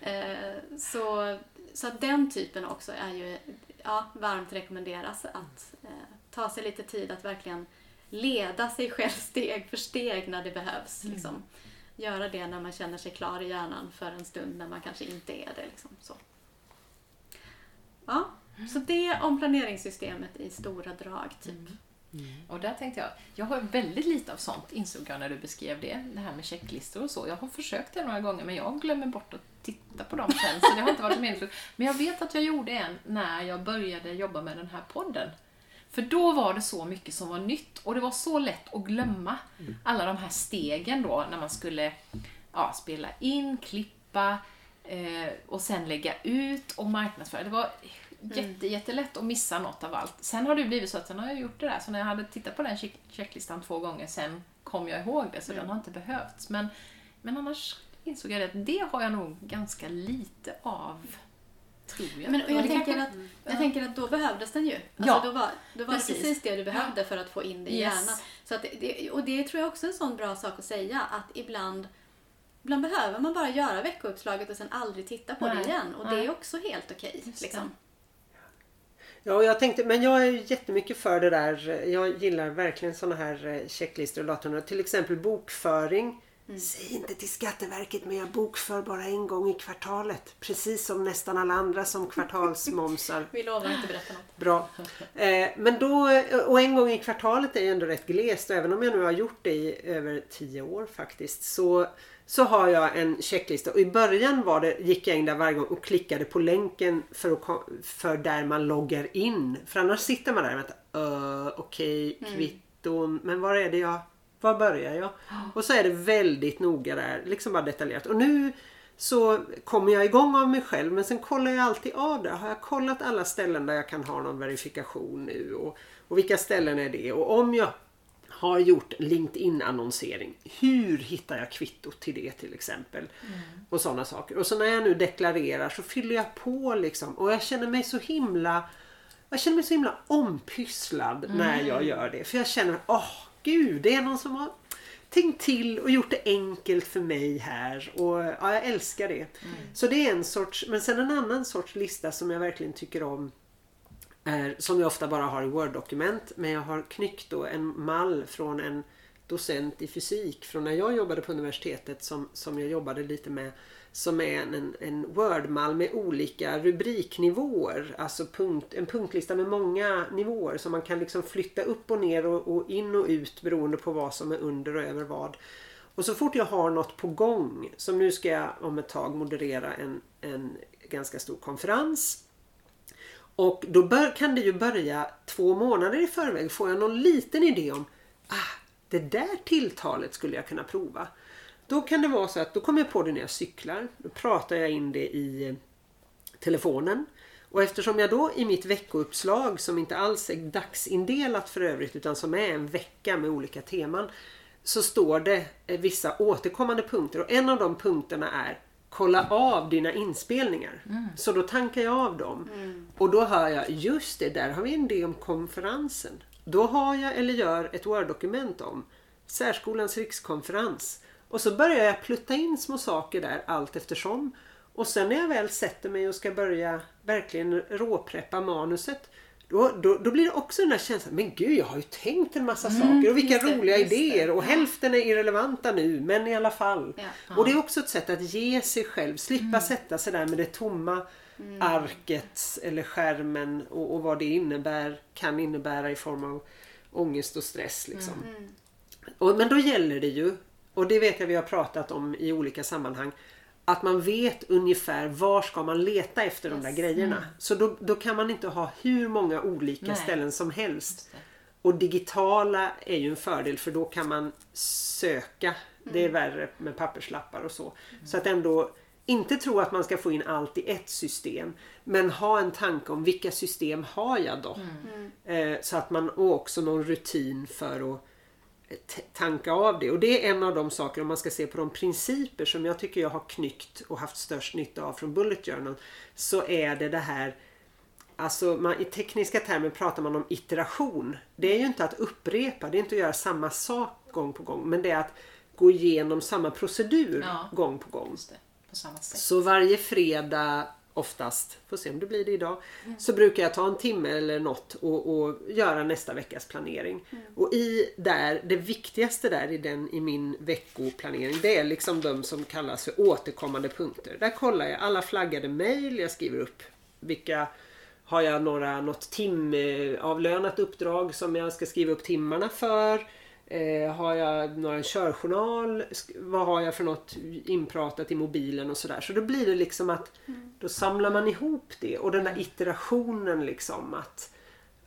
Eh, så, så att den typen också är ju ja, varmt rekommenderas att eh, ta sig lite tid att verkligen leda sig själv steg för steg när det behövs. Liksom. Göra det när man känner sig klar i hjärnan för en stund när man kanske inte är det. Liksom. Så. Ja, så det om planeringssystemet i stora drag. typ. Och där tänkte jag, jag har väldigt lite av sånt insåg jag när du beskrev det, det här med checklistor och så. Jag har försökt det några gånger men jag glömmer bort att titta på dem sen så det har inte varit så meningsfullt. Men jag vet att jag gjorde en när jag började jobba med den här podden. För då var det så mycket som var nytt och det var så lätt att glömma alla de här stegen då när man skulle ja, spela in, klippa eh, och sen lägga ut och marknadsföra. Det var jätte, jättelätt att missa något av allt. Sen har det blivit så att sen har jag gjort det där. Så när jag hade tittat på den check- checklistan två gånger sen kom jag ihåg det, så den har inte behövts. Men, men annars insåg jag att det har jag nog ganska lite av, tror jag. Men och jag, det tänker kanske- att, jag tänker att då behövdes den ju. Alltså Ja, då var, då var det precis. precis det du behövde för att få in det i Yes. hjärnan. Så att det, och det tror jag också är en sån bra sak att säga att ibland Ibland behöver man bara göra veckouppslaget och sen aldrig titta på Nej, det igen. Och det nej. är också helt okej. Just liksom. Ja, och jag tänkte, men jag är ju jättemycket för det där. Jag gillar verkligen såna här eh, checklistor och datorn. Till exempel bokföring. Säg inte till Skatteverket men jag bokför bara en gång i kvartalet. Precis som nästan alla andra som kvartalsmomsar. Vi lovar att inte berätta något. Bra. Eh, men då, och en gång i kvartalet är ju ändå rätt glest och även om jag nu har gjort det i över tio år faktiskt så, så har jag en checklista och i början var det, gick jag in där varje gång och klickade på länken för, att, för där man loggar in. För annars sitter man där och väntar. Uh, Okej, kvitton, men var är det jag var börjar jag? Och så är det väldigt noga där, liksom bara detaljerat. Och nu så kommer jag igång av mig själv men sen kollar jag alltid av det. Har jag kollat alla ställen där jag kan ha någon verifikation nu? Och, och vilka ställen är det? Och om jag har gjort LinkedIn-annonsering. Hur hittar jag kvittot till det till exempel? Och sådana saker. Och så när jag nu deklarerar så fyller jag på liksom. Och jag känner mig så himla jag känner mig så himla ompysslad när jag gör det. För jag känner, åh gud, det är någon som har tänkt till och gjort det enkelt för mig här. Och ja, jag älskar det. Så det är en sorts, men sen en annan sorts lista som jag verkligen tycker om. Är, som jag ofta bara har i Word-dokument. Men jag har knyckt då en mall från en docent i fysik från när jag jobbade på universitetet som, som jag jobbade lite med. Som är en, en, Word-mall med olika rubriknivåer. Alltså punkt, en punktlista med många nivåer som man kan liksom flytta upp och ner och, och in och ut beroende på vad som är under och över vad. Och så fort jag har något på gång, som nu ska jag om ett tag moderera en, en ganska stor konferens. Och då bör, kan det ju börja två månader i förväg. Får jag någon liten idé om ah, det där tilltalet skulle jag kunna prova. Då kan det vara så att då kommer jag på det när jag cyklar. Då pratar jag in det i eh, telefonen. Och eftersom jag då i mitt veckouppslag som inte alls är dagsindelat för övrigt utan som är en vecka med olika teman. Så står det eh, vissa återkommande punkter och en av de punkterna är Kolla av dina inspelningar. Så då tankar jag av dem. Och då hör jag, just det, där har vi en idé om konferensen. Då har jag eller gör ett Word-dokument om Särskolans rikskonferens. Och så börjar jag plutta in små saker där allt eftersom. Och sen när jag väl sätter mig och ska börja verkligen råpreppa manuset. Då, då, då blir det också den där känslan, men gud jag har ju tänkt en massa saker och vilka det, roliga idéer och hälften är irrelevanta nu men i alla fall. Ja. Och det är också ett sätt att ge sig själv, slippa Mm. sätta sig där med det tomma arket eller skärmen och, och vad det innebär, kan innebära i form av ångest och stress. Liksom. Mm. Och, men då gäller det ju, och det vet jag vi har pratat om i olika sammanhang, att man vet ungefär var ska man leta efter de där Yes. grejerna. Så då, då kan man inte ha hur många olika Nej. ställen som helst. Och digitala är ju en fördel för då kan man söka. Det är värre med papperslappar och så. Så att ändå inte tro att man ska få in allt i ett system. Men ha en tanke om vilka system har jag då? Eh, så att man också någon rutin för att tanka av det. Och det är en av de saker, om man ska se på de principer som jag tycker jag har knyckt och haft störst nytta av från Bullet Journal. Så är det det här Alltså man, i tekniska termer pratar man om iteration. Det är ju inte att upprepa, det är inte att göra samma sak gång på gång. Men det är att gå igenom samma procedur Ja. gång på gång. Det, på. Så varje fredag oftast, får se om det blir det idag, så brukar jag ta en timme eller något och, och göra nästa veckas planering. Och i där, det viktigaste där i, den, i min veckoplanering, det är liksom de som kallas för återkommande punkter. Där kollar jag alla flaggade mejl, jag skriver upp vilka har jag några, något timavlönat uppdrag som jag ska skriva upp timmarna för? Eh, har jag några körjournal? Vad har jag för något inpratat i mobilen och sådär. Så då blir det liksom att då samlar man ihop det och den där iterationen liksom att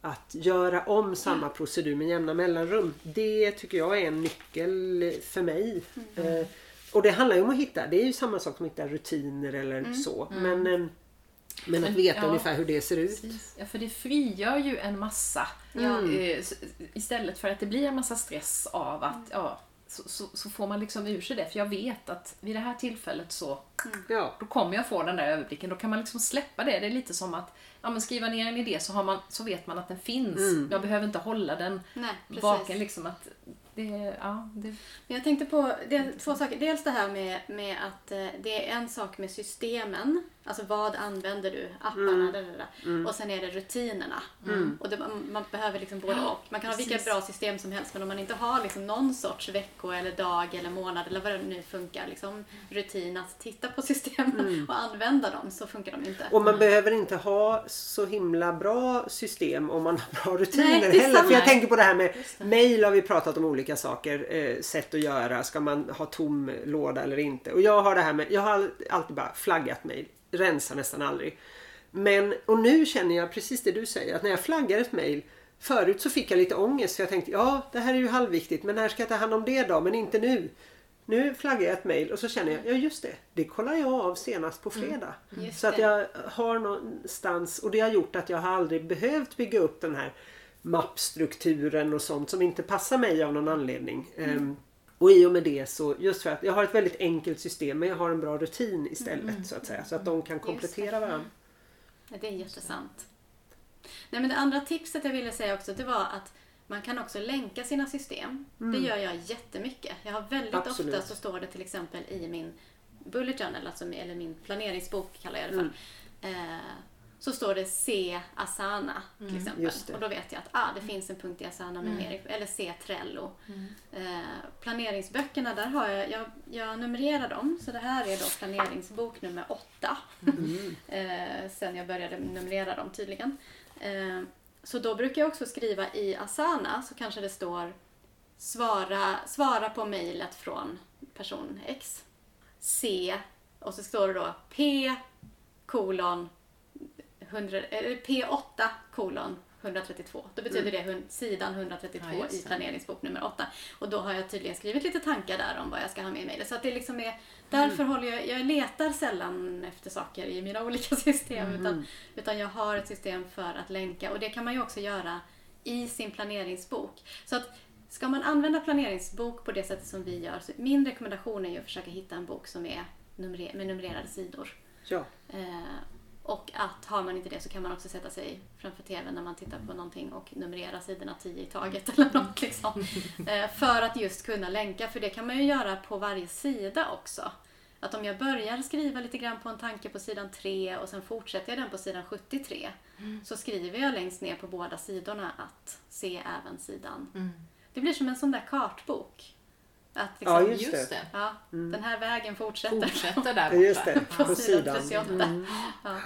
att göra om samma procedur med jämna mellanrum. Det tycker jag är en nyckel för mig. Eh, och det handlar ju om att hitta, det är ju samma sak som att hitta rutiner eller så. Men, eh, men att veta ja. ungefär hur det ser ut. Precis. Ja, för det frigör ju en massa. Eh, s- Istället för att det blir en massa stress av att, ja, så, så, så får man liksom ur sig det. För jag vet att vid det här tillfället så Ja. då kommer jag få den där överblicken. Då kan man liksom släppa det. Det är lite som att ja, men skriva ner en idé så, har man, så vet man att den finns. Jag behöver inte hålla den Nej, vaken. Liksom att det, ja, det, Men jag tänkte på det två saker. Dels det här med, med att eh, det är en sak med systemen. Alltså vad använder du? Apparna, där, där, där. Och sen är det rutinerna. Och det, man, behöver liksom både och. Man kan ha vilka bra system som helst men om man inte har liksom någon sorts vecko eller dag eller månad eller vad det nu funkar. Liksom, rutin att titta på systemen och använda dem så funkar de inte. Och man behöver inte ha så himla bra system om man har bra rutiner Nej, det heller. För jag tänker på det här med mail har vi pratat om olika saker. Eh, sätt att göra. Ska man ha tom låda eller inte? Och jag har det här med, jag har alltid bara flaggat mail. Rensar nästan aldrig. Men, och nu känner jag precis det du säger. Att när jag flaggar ett mail Förut så fick jag lite ångest för jag tänkte ja det här är ju halvviktigt men när ska jag ta hand om det då? Men inte nu. Nu flaggar jag ett mail och så känner jag, ja just det, det kollar jag av senast på fredag. Just så att jag har någonstans, och det har gjort att jag har aldrig behövt bygga upp den här mappstrukturen och sånt som inte passar mig av någon anledning. Ehm, och i och med det så, just för att jag har ett väldigt enkelt system men jag har en bra rutin istället så att säga. Så att de kan komplettera varandra. Ja, det är jättesant. Nej, men det andra tipset jag ville säga också det var att man kan också länka sina system. Det gör jag jättemycket. Jag har väldigt Absolut. ofta så står det till exempel i min bullet journal, alltså, eller min planeringsbok kallar jag det för. Eh, så står det se Asana till exempel. just det. Och då vet jag att ah, det finns en punkt i Asana med mer, eller se Trello. Eh, planeringsböckerna, där har jag, jag, jag numrerar dem. Så det här är då planeringsbok nummer åtta. eh, sen jag började numrera dem tydligen. Eh, så då brukar jag också skriva i Asana så kanske det står svara, svara på mejlet från person X. C och så står det då P kolon 100, eller P8 kolon 132. Då betyder det hun- sidan 132 Ja, i det. planeringsbok nummer 8. Och då har jag tydligen skrivit lite tankar där om vad jag ska ha med i mejlet. Så att det liksom är, därför håller jag, jag letar sällan efter saker i mina olika system. Utan, utan jag har ett system för att länka. Och det kan man ju också göra i sin planeringsbok. Så att ska man använda planeringsbok på det sättet som vi gör, så min rekommendation är ju att försöka hitta en bok som är numre- med numrerade sidor. Ja. Eh, och att har man inte det så kan man också sätta sig framför TVn när man tittar på någonting och numrera sidorna 10 i taget eller något liksom. Eh, för att just kunna länka, för det kan man ju göra på varje sida också. Att om jag börjar skriva lite grann på en tanke på sidan 3 och sen fortsätter jag den på sidan 73 så skriver jag längst ner på båda sidorna att se även sidan. Det blir som en sån där kartbok. Att liksom, Ja, just just det. det. ja, den här vägen fortsätter. Fortsätter där borta. Just det, på, på sidan sidan. 38. Ja.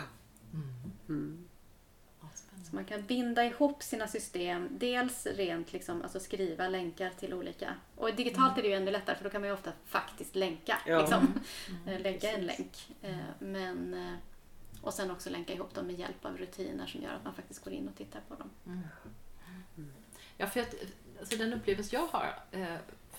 Ja, spännande. Så man kan binda ihop sina system, dels rent liksom, alltså skriva länkar till olika. Och digitalt är det ju ännu lättare för då kan man ju ofta faktiskt länka. Ja. Liksom. Eh, Lägga en länk. Eh, Men, eh, och sen också länka ihop dem med hjälp av rutiner som gör att man faktiskt går in och tittar på dem. Ja, för att, alltså den upplevelse jag har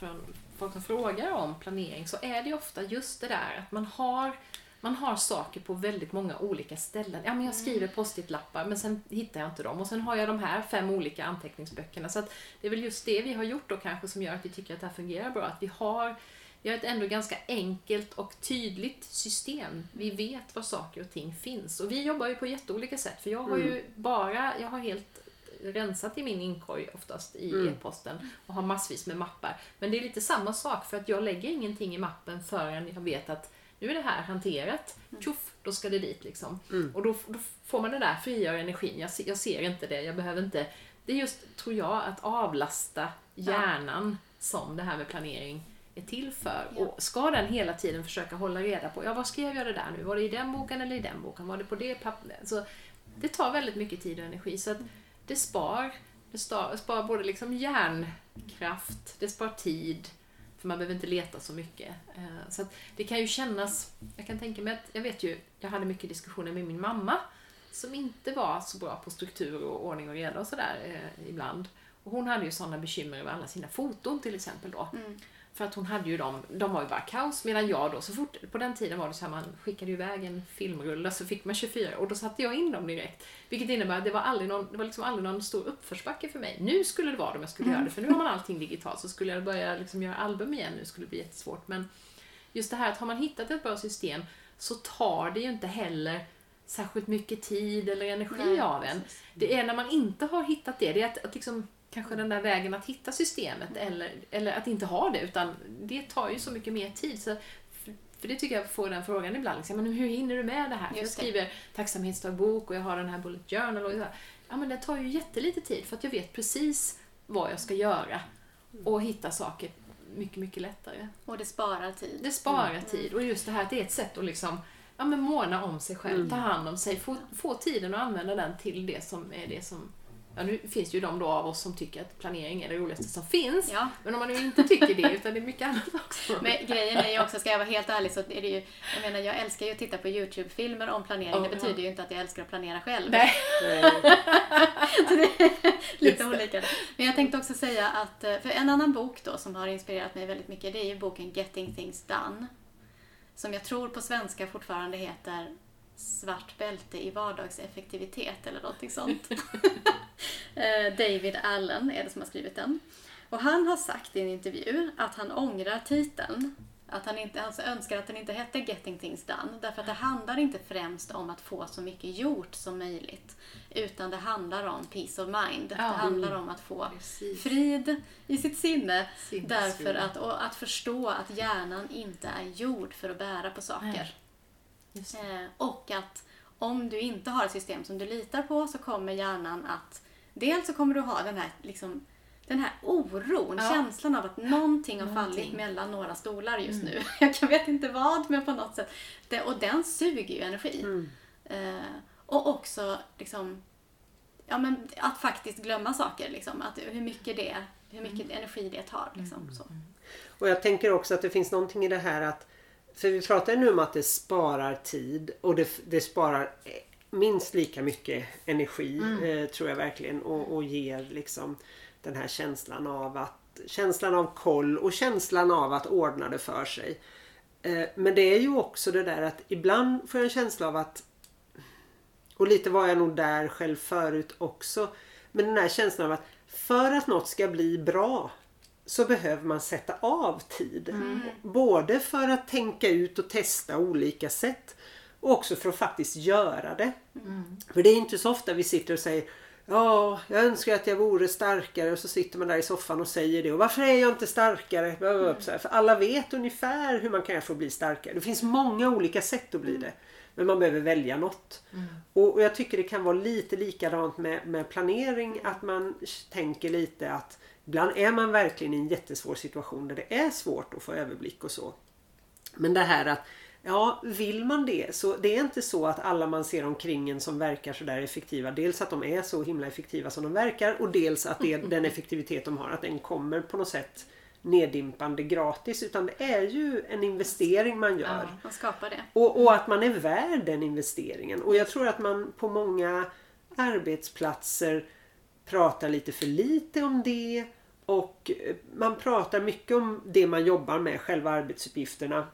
från folk som frågar om planering så är det ofta just det där att man har man har saker på väldigt många olika ställen. Ja, men jag skriver post-it-lappar men sen hittar jag inte dem. Och sen har jag de här fem olika anteckningsböckerna. Så det är väl just det vi har gjort då kanske som gör att vi tycker att det här fungerar bra. Att vi har, vi har ett ändå ganska enkelt och tydligt system. Vi vet var saker och ting finns. Och vi jobbar ju på jätteolika sätt. För jag har ju bara, jag har helt rensat i min inkorg oftast i Mm. e-posten och har massvis med mappar. Men det är lite samma sak för att jag lägger ingenting i mappen förrän jag vet att nu är det här hanterat. Tjoff, då ska det dit liksom. Och då, då får man den där frigöra energin. Jag, ser- jag ser inte det, jag behöver inte... Det är just, tror jag, att avlasta hjärnan som det här med planering är till för. Ja. Och ska den hela tiden försöka hålla reda på, ja vad skrev jag det där nu? Var det i den boken eller i den boken? Var det på det pappret? Så det tar väldigt mycket tid och energi. Så att det spar. Det spar, spar både liksom hjärnkraft, det spar tid, för man behöver inte leta så mycket. Eh, så att det kan ju kännas, jag kan tänka mig att, jag vet ju, jag hade mycket diskussioner med min mamma som inte var så bra på struktur och ordning och reda och sådär eh, ibland. Och hon hade ju sådana bekymmer över alla sina foton till exempel då. Mm. För att hon hade ju dem, de var ju bara kaos. Medan jag då, så fort, på den tiden var det så här, man skickade iväg en filmrulle så fick man 24 och då satte jag in dem direkt. Vilket innebär att det var aldrig någon, det var liksom aldrig någon stor uppförsbacke för mig. Nu skulle det vara det om jag skulle göra det, för nu har man allting digitalt. Så skulle jag börja liksom göra album igen nu skulle det bli jättesvårt. Men just det här att har man hittat ett bra system så tar det ju inte heller särskilt mycket tid eller energi Nej, av en. precis. Det är när man inte har hittat det, det är att, att liksom, kanske den där vägen att hitta systemet eller, eller att inte ha det, utan det tar ju så mycket mer tid. Så, för, för det tycker jag får den frågan ibland, liksom, men hur hinner du med det här? För jag skriver tacksamhetsdagbok och jag har den här bullet journal och så här. Ja men det tar ju jättelite tid för att jag vet precis vad jag ska göra och hitta saker mycket, mycket lättare. Och det sparar tid. Det sparar tid och just det här att det är ett sätt att liksom ja, men måna om sig själv, ta hand om sig, få, få tiden att använda den till det som är det som Ja, nu finns ju de då av oss som tycker att planering är det roligaste som finns. Ja. Men om man nu inte tycker det, utan det är mycket annat också. Men grejen är ju också, ska jag vara helt ärlig, så är det ju, jag menar jag älskar ju att titta på YouTube-filmer om planering. Ja, det ja. betyder ju inte att jag älskar att planera själv. Nej. Lite olika. Men jag tänkte också säga att, eh, för en annan bok då som har inspirerat mig väldigt mycket, det är ju boken Getting Things Done. Som jag tror på svenska fortfarande heter Svart bälte i vardagseffektivitet eller någonting sånt. Eh, David Allen är det som har skrivit den. Och han har sagt i en intervju att han ångrar titeln. Att han, inte, han önskar att den inte hette Getting Things Done. Därför att det handlar inte främst om att få så mycket gjort som möjligt. Utan det handlar om peace of mind. Det Ja. handlar om att få Precis. frid i sitt sinne. Därför att, och att förstå att hjärnan inte är gjord för att bära på saker. Nej. Eh, och att om du inte har ett system som du litar på så kommer hjärnan att... Dels så kommer du ha den här, liksom, den här oron, Ja. känslan av att någonting har Någonting. fallit mellan några stolar just Mm. nu. Jag vet inte vad, men på något sätt. Det, och den suger ju energi. Mm. Eh, och också liksom, ja, men att faktiskt glömma saker. Liksom, att hur mycket, det, hur mycket Mm. energi det tar. Liksom, så. Och jag tänker också att det finns någonting i det här att för vi pratar nu om att det sparar tid och det, det sparar minst lika mycket energi eh, tror jag verkligen och, och ger liksom den här känslan av att känslan av koll och känslan av att ordna det för sig. Eh, men det är ju också det där att ibland får jag en känsla av att och lite var jag nog där själv förut också. Men den här känslan av att för att något ska bli bra så behöver man sätta av tid. Både för att tänka ut och testa olika sätt och också för att faktiskt göra det. För det är inte så ofta vi sitter och säger Ja, jag önskar att jag vore starkare och så sitter man där i soffan och säger det. Och varför är jag inte starkare? Här, För alla vet ungefär hur man kan få bli starkare. Det finns många olika sätt att bli det. Men man behöver välja något. Och, och jag tycker det kan vara lite likadant med, med planering. Att man tänker lite att ibland är man verkligen i en jättesvår situation där det är svårt att få överblick och så. Men det här att Ja, vill man det så det är inte så att alla man ser omkring en som verkar så där effektiva, dels att de är så himla effektiva som de verkar och dels att det, den effektivitet de har, att den kommer på något sätt neddimpande gratis utan det är ju en investering man gör. Ja. Man skapar det. Och, och att man är värd den investeringen. Och jag tror att man på många arbetsplatser pratar lite för lite om det. Och eh, man pratar mycket om det man jobbar med, själva arbetsuppgifterna.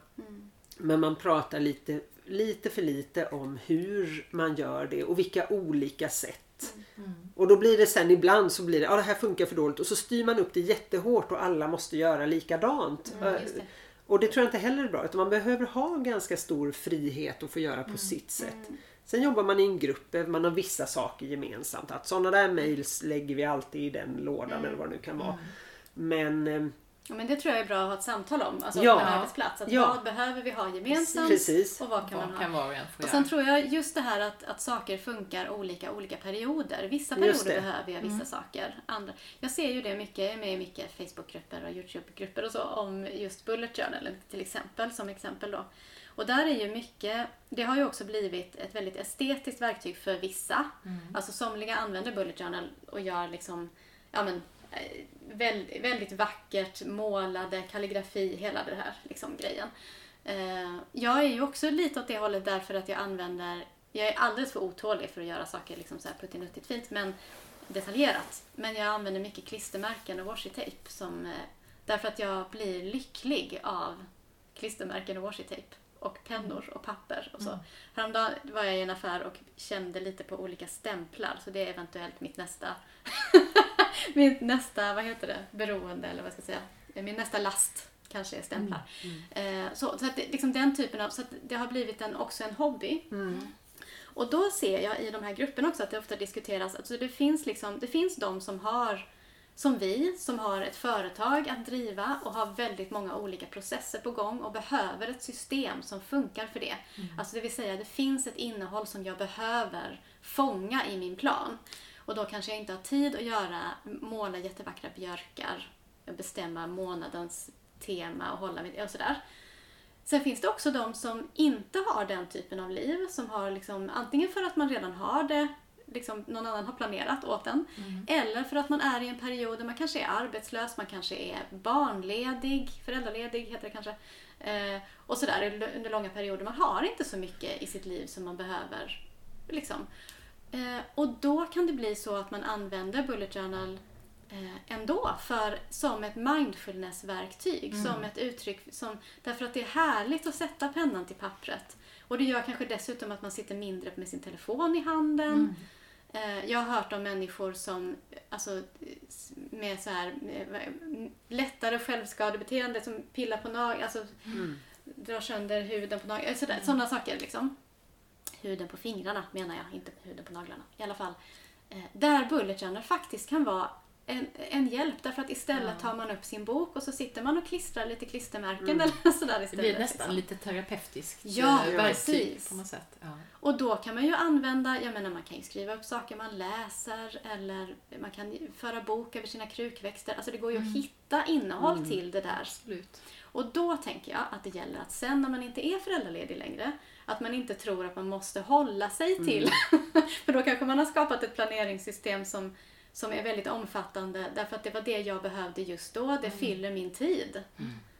Men man pratar lite lite för lite om hur man gör det och vilka olika sätt. Mm. Och då blir det sen ibland så blir det, ja det här funkar för dåligt och så styr man upp det jättehårt och alla måste göra likadant. Mm, det. Och det tror jag inte heller är bra utan man behöver ha ganska stor frihet att få göra på sitt sätt. Mm. Sen jobbar man i en grupp, man har vissa saker gemensamt. Att sådana där mails lägger vi alltid i den lådan Mm. eller vad det nu kan vara. Men eh, Ja, men det tror jag är bra att ha ett samtal om, alltså Ja. på en arbetsplats. Att Ja. Vad behöver vi ha gemensamt Precis. och vad kan man Vad ha? kan var och göra? sen tror jag just det här att, att saker funkar olika olika perioder. Vissa perioder behöver jag vissa saker. Andra. Jag ser ju det mycket, jag är med i mycket Facebookgrupper och Youtube-grupper och så om just Bullet Journal till exempel, som exempel då. Och där är ju mycket, det har ju också blivit ett väldigt estetiskt verktyg för vissa. Alltså somliga använder Bullet Journal och gör liksom, ja men Eh, väldigt, väldigt vackert målade kalligrafi, hela det här liksom, grejen. Eh, jag är ju också lite åt det hållet därför att jag använder, jag är alldeles för otålig för att göra saker liksom så här puttinuttigt fint men detaljerat. Men jag använder mycket klistermärken och washi tape som, eh, därför att jag blir lycklig av klistermärken och washi tape och pennor och papper och så. Häromdagen var jag i en affär och kände lite på olika stämplar så det är eventuellt mitt nästa mitt nästa, vad heter det, beroende eller vad ska jag säga, min nästa last kanske är stämplar. Eh, så så att det, liksom den typen av, så att det har blivit en, också en hobby. Och då ser jag i de här grupperna också att det ofta diskuteras, alltså det finns liksom, det finns de som har som vi, som har ett företag att driva och har väldigt många olika processer på gång och behöver ett system som funkar för det. Alltså det vill säga, det finns ett innehåll som jag behöver fånga i min plan. Och då kanske jag inte har tid att göra, måla jättevackra björkar, bestämma månadens tema och hålla mitt, och sådär. Sen finns det också de som inte har den typen av liv, som har liksom, antingen för att man redan har det, liksom någon annan har planerat åt en, eller för att man är i en period där man kanske är arbetslös, man kanske är barnledig, föräldraledig heter det kanske, eh, och sådär under- under långa perioder. Man har inte så mycket i sitt liv som man behöver. Liksom. Eh, och då kan det bli så att man använder Bullet Journal eh, ändå för, som ett mindfulness-verktyg. Som ett uttryck. Som, därför att det är härligt att sätta pennan till pappret. Och det gör kanske dessutom att man sitter mindre med sin telefon i handen. Eh, jag har hört om människor som alltså, med så här, med, lättare självskadebeteende som pillar på naglar, alltså drar sönder huden på naglarna. Sådär, Sådana saker liksom. Huden på fingrarna menar jag, inte huden på naglarna. I alla fall. Eh, där Bullet Journal faktiskt kan vara en, en hjälp därför att istället tar man upp sin bok och så sitter man och klistrar lite klistermärken eller sådär Det istället. blir nästan liksom. lite terapeutiskt Ja, eh, verktyg precis. på något sätt. Ja. Och då kan man ju använda, jag menar man kan ju skriva upp saker man läser eller man kan föra bok över sina krukväxter. Alltså det går ju att hitta innehåll till det där. Absolut. Och då tänker jag att det gäller att sen när man inte är föräldraledig längre, att man inte tror att man måste hålla sig till. För då kanske man har skapat ett planeringssystem som, som är väldigt omfattande därför att det var det jag behövde just då. Det fyller min tid.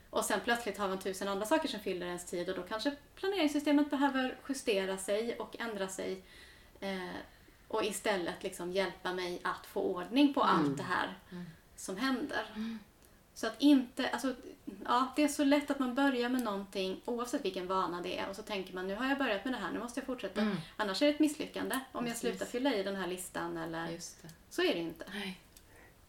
Och sen plötsligt har man tusen andra saker som fyller ens tid och då kanske planeringssystemet behöver justera sig och ändra sig. Eh, och istället liksom hjälpa mig att få ordning på allt det här som händer. Så att inte, alltså, ja, det är så lätt att man börjar med någonting oavsett vilken vana det är och så tänker man nu har jag börjat med det här, nu måste jag fortsätta. Annars är det ett misslyckande om jag Precis. slutar fylla i den här listan eller Just det. så är det inte. Nej.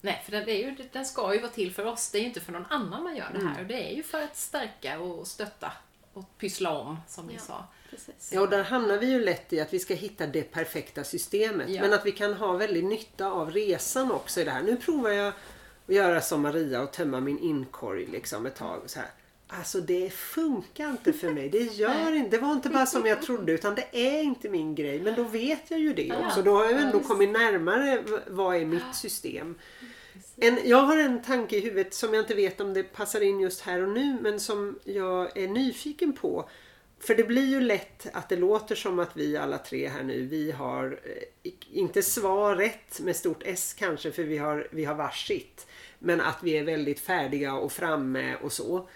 Nej, för den, är ju, den ska ju vara till för oss. Det är ju inte för någon annan man gör det här. Och det är ju för att stärka och stötta och pyssla om, som ni Ja. sa. Precis. Ja, och där hamnar vi ju lätt i att vi ska hitta det perfekta systemet. Ja. Men att vi kan ha väldigt nytta av resan också i det här. Nu provar jag att göra som Maria och tömma min inkorg liksom ett tag. Så här. Alltså det funkar inte för mig. Det gör inte. Det var inte bara som jag trodde utan det är inte min grej. Men då vet jag ju det också. Då har jag Ja, ändå kommit närmare vad är mitt system. En, jag har en tanke i huvudet som jag inte vet om det passar in just här och nu men som jag är nyfiken på. För det blir ju lätt att det låter som att vi alla tre här nu, vi har eh, inte svar rätt med stort S kanske för vi har, vi har varsitt. Men att vi är väldigt färdiga och framme och så.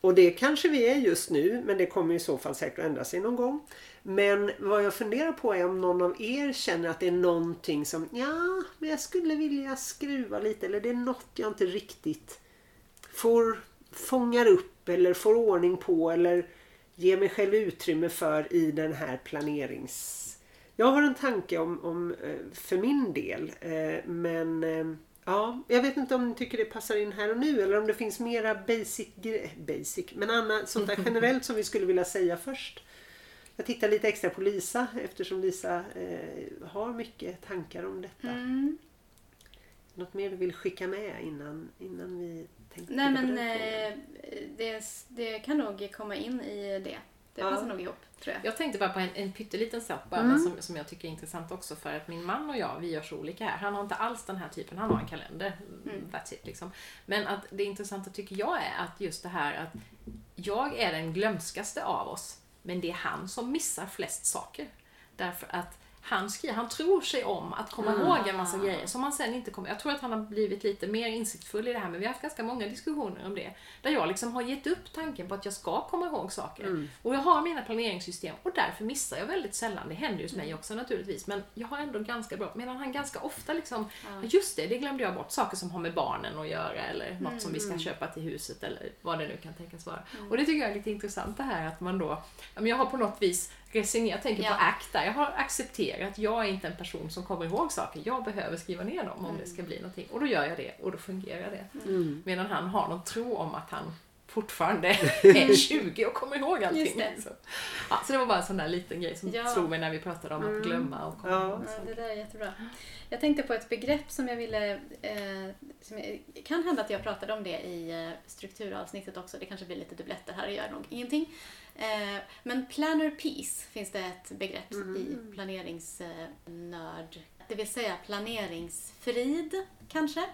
Och det kanske vi är just nu men det kommer i så fall säkert att ändra sig någon gång. Men vad jag funderar på är om någon av er känner att det är någonting som ja, men jag skulle vilja skruva lite eller det är något jag inte riktigt får fångar upp eller får ordning på eller ge mig själv utrymme för i den här planerings... Jag har en tanke om, om eh, för min del eh, men eh, ja, jag vet inte om ni tycker det passar in här och nu eller om det finns mera basic, basic men annat sånt där generellt som vi skulle vilja säga först. Jag tittar lite extra på Lisa eftersom Lisa eh, har mycket tankar om detta. Mm. Något mer du vill skicka med innan, innan vi tänkte Nej på men den frågan? eh, det, det kan nog komma in i det. Det Ja. passar nog ihop tror jag. Jag tänkte bara på en, en pytteliten sak bara, Mm. men som, som jag tycker är intressant också för att min man och jag, vi gör så olika här. Han har inte alls den här typen, han har en kalender. Mm. That's it liksom. Men att det intressanta tycker jag är att just det här att jag är den glömskaste av oss, men det är han som missar flest saker. Därför att han, skriver, han tror sig om att komma Ah. ihåg en massa grejer som han sen inte kommer... Jag tror att han har blivit lite mer insiktsfull i det här, men vi har haft ganska många diskussioner om det. Där jag liksom har gett upp tanken på att jag ska komma ihåg saker. Och jag har mina planeringssystem och därför missar jag väldigt sällan. Det händer ju hos mig också naturligtvis, men jag har ändå ganska bra... Medan han ganska ofta liksom, Ja. just det, det glömde jag bort. Saker som har med barnen att göra eller något som vi ska köpa till huset eller vad det nu kan tänkas vara. Och det tycker jag är lite intressant det här att man då, jag har på något vis resignerat, tänker Ja. på där. Jag har accepterat, jag är inte en person som kommer ihåg saker. Jag behöver skriva ner dem om det ska bli någonting. Och då gör jag det och då fungerar det. Mm. Medan han har någon tro om att han fortfarande är 20 och kommer ihåg allting. Just det. Så, ja, så det var bara en sån där liten grej som Ja. slog mig när vi pratade om att glömma och komma Ja. ihåg Ja, det där är jättebra. Jag tänkte på ett begrepp som jag ville... Eh, som jag, kan hända att jag pratade om det i eh, strukturavsnittet också. Det kanske blir lite dubbletter här, det gör nog ingenting. Eh, men planner peace finns det ett begrepp i planeringsnörd. Det vill säga planeringsfrid, kanske.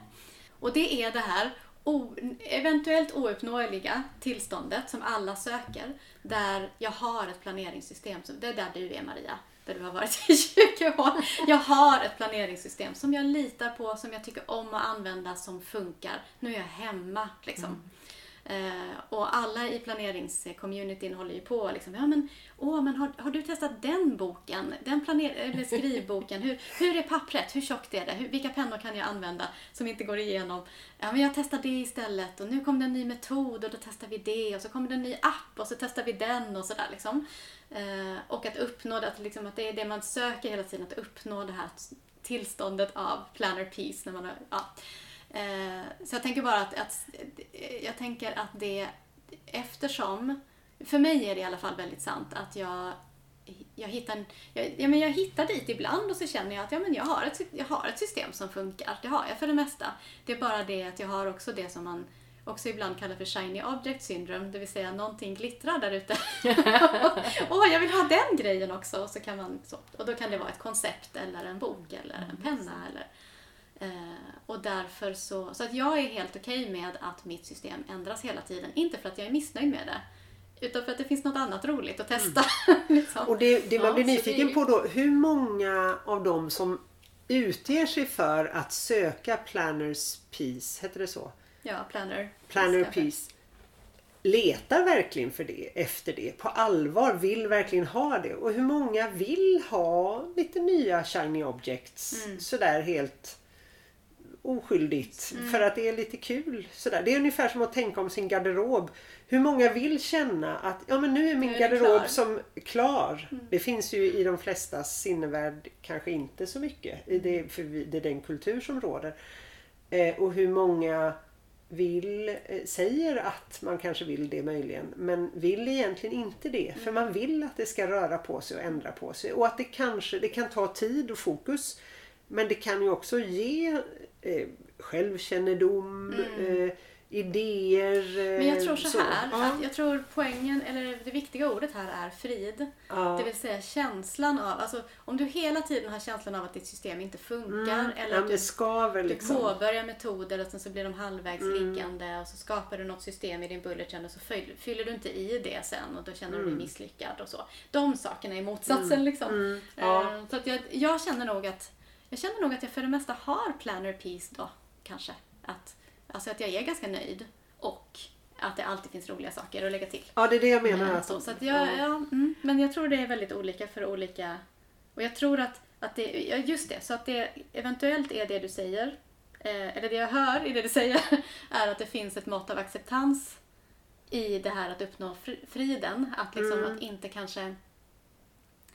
Och det är det här o, eventuellt ouppnåeliga tillståndet som alla söker. Där jag har ett planeringssystem. Det är där du är Maria. Där du har varit i 20 år. Jag har ett planeringssystem som jag litar på, som jag tycker om att använda, som funkar. Nu är jag hemma liksom. Mm. Eh, och alla i planeringscommunityn håller ju på liksom, ja men, åh, men har, har du testat den boken? Den planer eller skrivboken? Hur, hur är pappret? Hur tjockt är det? Hur, vilka pennor kan jag använda som inte går igenom? Ja, men jag testar det istället och nu kom det en ny metod och då testar vi det och så kommer det en ny app och så testar vi den och sådär liksom. Eh, och att uppnå det, att, liksom, att det är det man söker hela tiden, att uppnå det här tillståndet av planner peace när man har, ja. Eh, så jag tänker bara att, att jag tänker att det eftersom, för mig är det i alla fall väldigt sant att jag jag hittar, jag, ja, men jag hittar dit ibland och så känner jag att ja, men jag, har ett, jag har ett system som funkar. Det har jag för det mesta. Det är bara det att jag har också det som man också ibland kallar för shiny object syndrome, det vill säga någonting glittrar där ute. Åh, jag vill ha den grejen också! Och, så kan man, så, och då kan det vara ett koncept eller en bok eller en penna. Eller, och därför så, så att jag är helt okej med att mitt system ändras hela tiden. Inte för att jag är missnöjd med det, utan för att det finns något annat roligt att testa. liksom. Och det, det man Ja, blir så det- nyfiken på då, hur många av dem som utger sig för att söka Planners Peace, heter det så? Ja, planner. Planner. Peace letar verkligen för det, efter det, på allvar, vill verkligen ha det. Och hur många vill ha lite nya shiny objects Mm. sådär helt oskyldigt för att det är lite kul. Sådär. Det är ungefär som att tänka om sin garderob. Hur många vill känna att ja, men nu är min Nu är garderob klar. som klar. Det finns ju i de flesta sinnevärld kanske inte så mycket. I det, det är den kultur som råder. Eh, och hur många vill, eh, säger att man kanske vill det möjligen men vill egentligen inte det. För man vill att det ska röra på sig och ändra på sig. Och att det kanske det kan ta tid och fokus. Men det kan ju också ge eh, självkännedom, eh, idéer. Eh, Mm. Men jag tror så här, Ja. att jag tror poängen, eller det viktiga ordet här är frid. Ja. Det vill säga känslan av, alltså om du hela tiden har känslan av att ditt system inte funkar Mm. eller ja, att du, skaver du liksom. Mm. påbörjar metoder och sen så blir de halvvägs liggande och så skapar du något system i din bullet journal och så fyll- fyller du inte i det sen och då känner Mm. du dig misslyckad och så. De sakerna är motsatsen liksom. Ja. Eh, Så att jag, jag känner nog att jag känner nog att jag för det mesta har planner peace då, kanske. Att, alltså att jag är ganska nöjd och att det alltid finns roliga saker att lägga till. Ja, det är det jag menar. Eh, Att, Så, så att jag, ja, mm, men jag tror det är väldigt olika för olika... Och jag tror att, att det, ja just det, så att det eventuellt är det du säger, eh, eller det jag hör i det du säger, är att det finns ett mått av acceptans i det här att uppnå fri- friden. Att, liksom, Mm. att inte kanske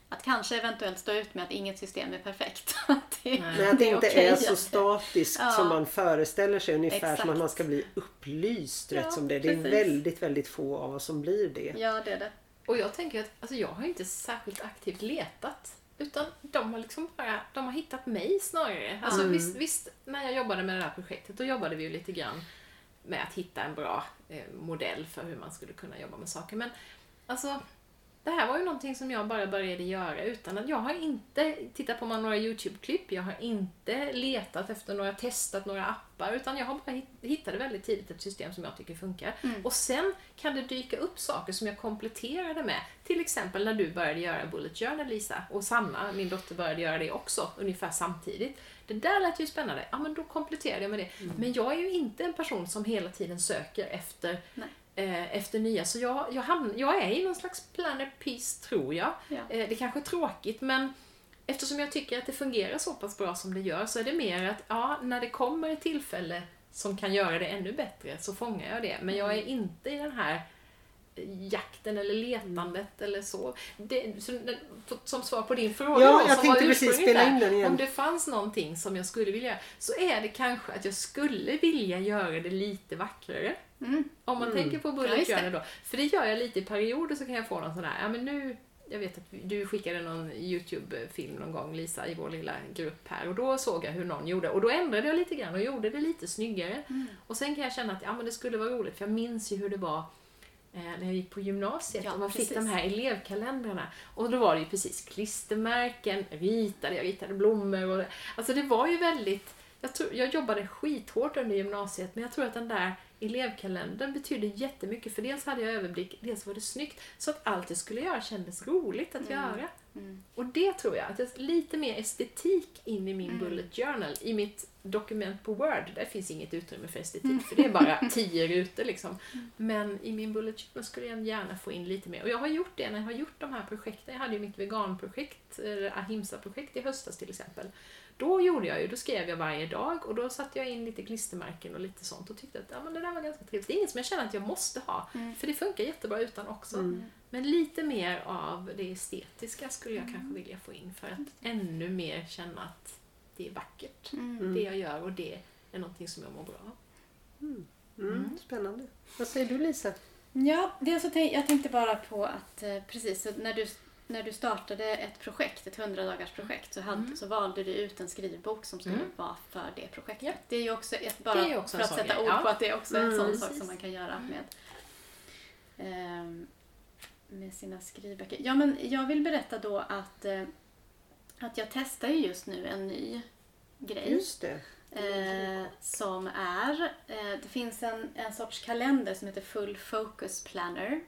att kanske eventuellt stå ut med att inget system är perfekt. Att det, Nej. Men att det är inte är att så statiskt Ja. som man föreställer sig. Ungefär som Exakt. att man ska bli upplyst rätt Ja, som det är. Det är precis. väldigt, väldigt få av oss som blir det. Ja, det är det. Och jag tänker att alltså jag har inte särskilt aktivt letat. Utan de har liksom bara de har hittat mig snarare. Alltså Mm. visst, visst, när jag jobbade med det här projektet då jobbade vi ju lite grann med att hitta en bra eh, modell för hur man skulle kunna jobba med saker. Men alltså, det här var ju någonting som jag bara började göra utan att jag har inte tittat på några YouTube-klipp, jag har inte letat efter några, testat några appar, utan jag har bara hitt- hittade väldigt tidigt ett system som jag tycker funkar. Mm. Och sen kan det dyka upp saker som jag kompletterade med. Till exempel när du började göra Bullet Journal, Lisa, och Sanna, min dotter, började göra det också, ungefär samtidigt. Det där lät ju spännande. Ja, men då kompletterade jag med det. Mm. Men jag är ju inte en person som hela tiden söker efter Nej. Eh, efter nya. Så jag, jag, hamn, jag är i någon slags planet peace, tror jag. Ja. Eh, det kanske är tråkigt, men eftersom jag tycker att det fungerar så pass bra som det gör så är det mer att ja, när det kommer ett tillfälle som kan göra det ännu bättre så fångar jag det. Men jag är inte i den här jakten eller letandet eller så. Det, så som svar på din fråga Ja, då, jag som var precis spela in den igen. Om det fanns någonting som jag skulle vilja så är det kanske att jag skulle vilja göra det lite vackrare. Mm. Om man Mm. tänker på Ja, Bullet det. Journal då. För det gör jag lite i perioder så kan jag få någon sån här, ja men nu, jag vet att du skickade någon YouTube-film någon gång Lisa i vår lilla grupp här och då såg jag hur någon gjorde och då ändrade jag lite grann och gjorde det lite snyggare. Mm. Och sen kan jag känna att ja men det skulle vara roligt för jag minns ju hur det var eh, när jag gick på gymnasiet Ja, och man fick precis. de här elevkalendrarna. Och då var det ju precis klistermärken, ritade, jag ritade blommor och Alltså det var ju väldigt jag, tror, jag jobbade skithårt under gymnasiet men jag tror att den där elevkalendern betydde jättemycket för dels hade jag överblick, dels var det snyggt så att allt jag skulle göra kändes roligt att Mm. göra. Mm. Och det tror jag, att är lite mer estetik in i min Mm. bullet journal. I mitt dokument på Word, där finns inget utrymme för estetik för det är bara tio rutor liksom. Men i min bullet journal skulle jag gärna få in lite mer. Och jag har gjort det när jag har gjort de här projekten. Jag hade ju mitt veganprojekt, eh, Ahimsa-projekt i höstas till exempel. Då gjorde jag ju, då skrev jag varje dag och då satte jag in lite klistermärken och lite sånt och tyckte att ja, men det där var ganska trevligt. Det är inget som jag känner att jag måste ha, Mm. för det funkar jättebra utan också. Mm. Men lite mer av det estetiska skulle jag kanske vilja få in för att ännu mer känna att det är vackert, Mm. det jag gör och det är någonting som jag mår bra av. Mm. Spännande. Vad säger du Lisa? Ja, det så tänk, jag tänkte bara på att eh, precis när du, när du startade ett projekt, ett 100 dagars projekt, så, hade, Mm. så valde du ut en skrivbok som skulle Mm. vara för det projektet. Ja. Det är ju också ett, bara också för en att sätta ord ja. på att det är också en Mm. sån sak som man kan göra med, ehm, med sina skrivböcker. Ja, men jag vill berätta då att, eh, att jag testar ju just nu en ny grej. Just det. Eh, som är, eh, det finns en, en sorts kalender som heter Full Focus Planner.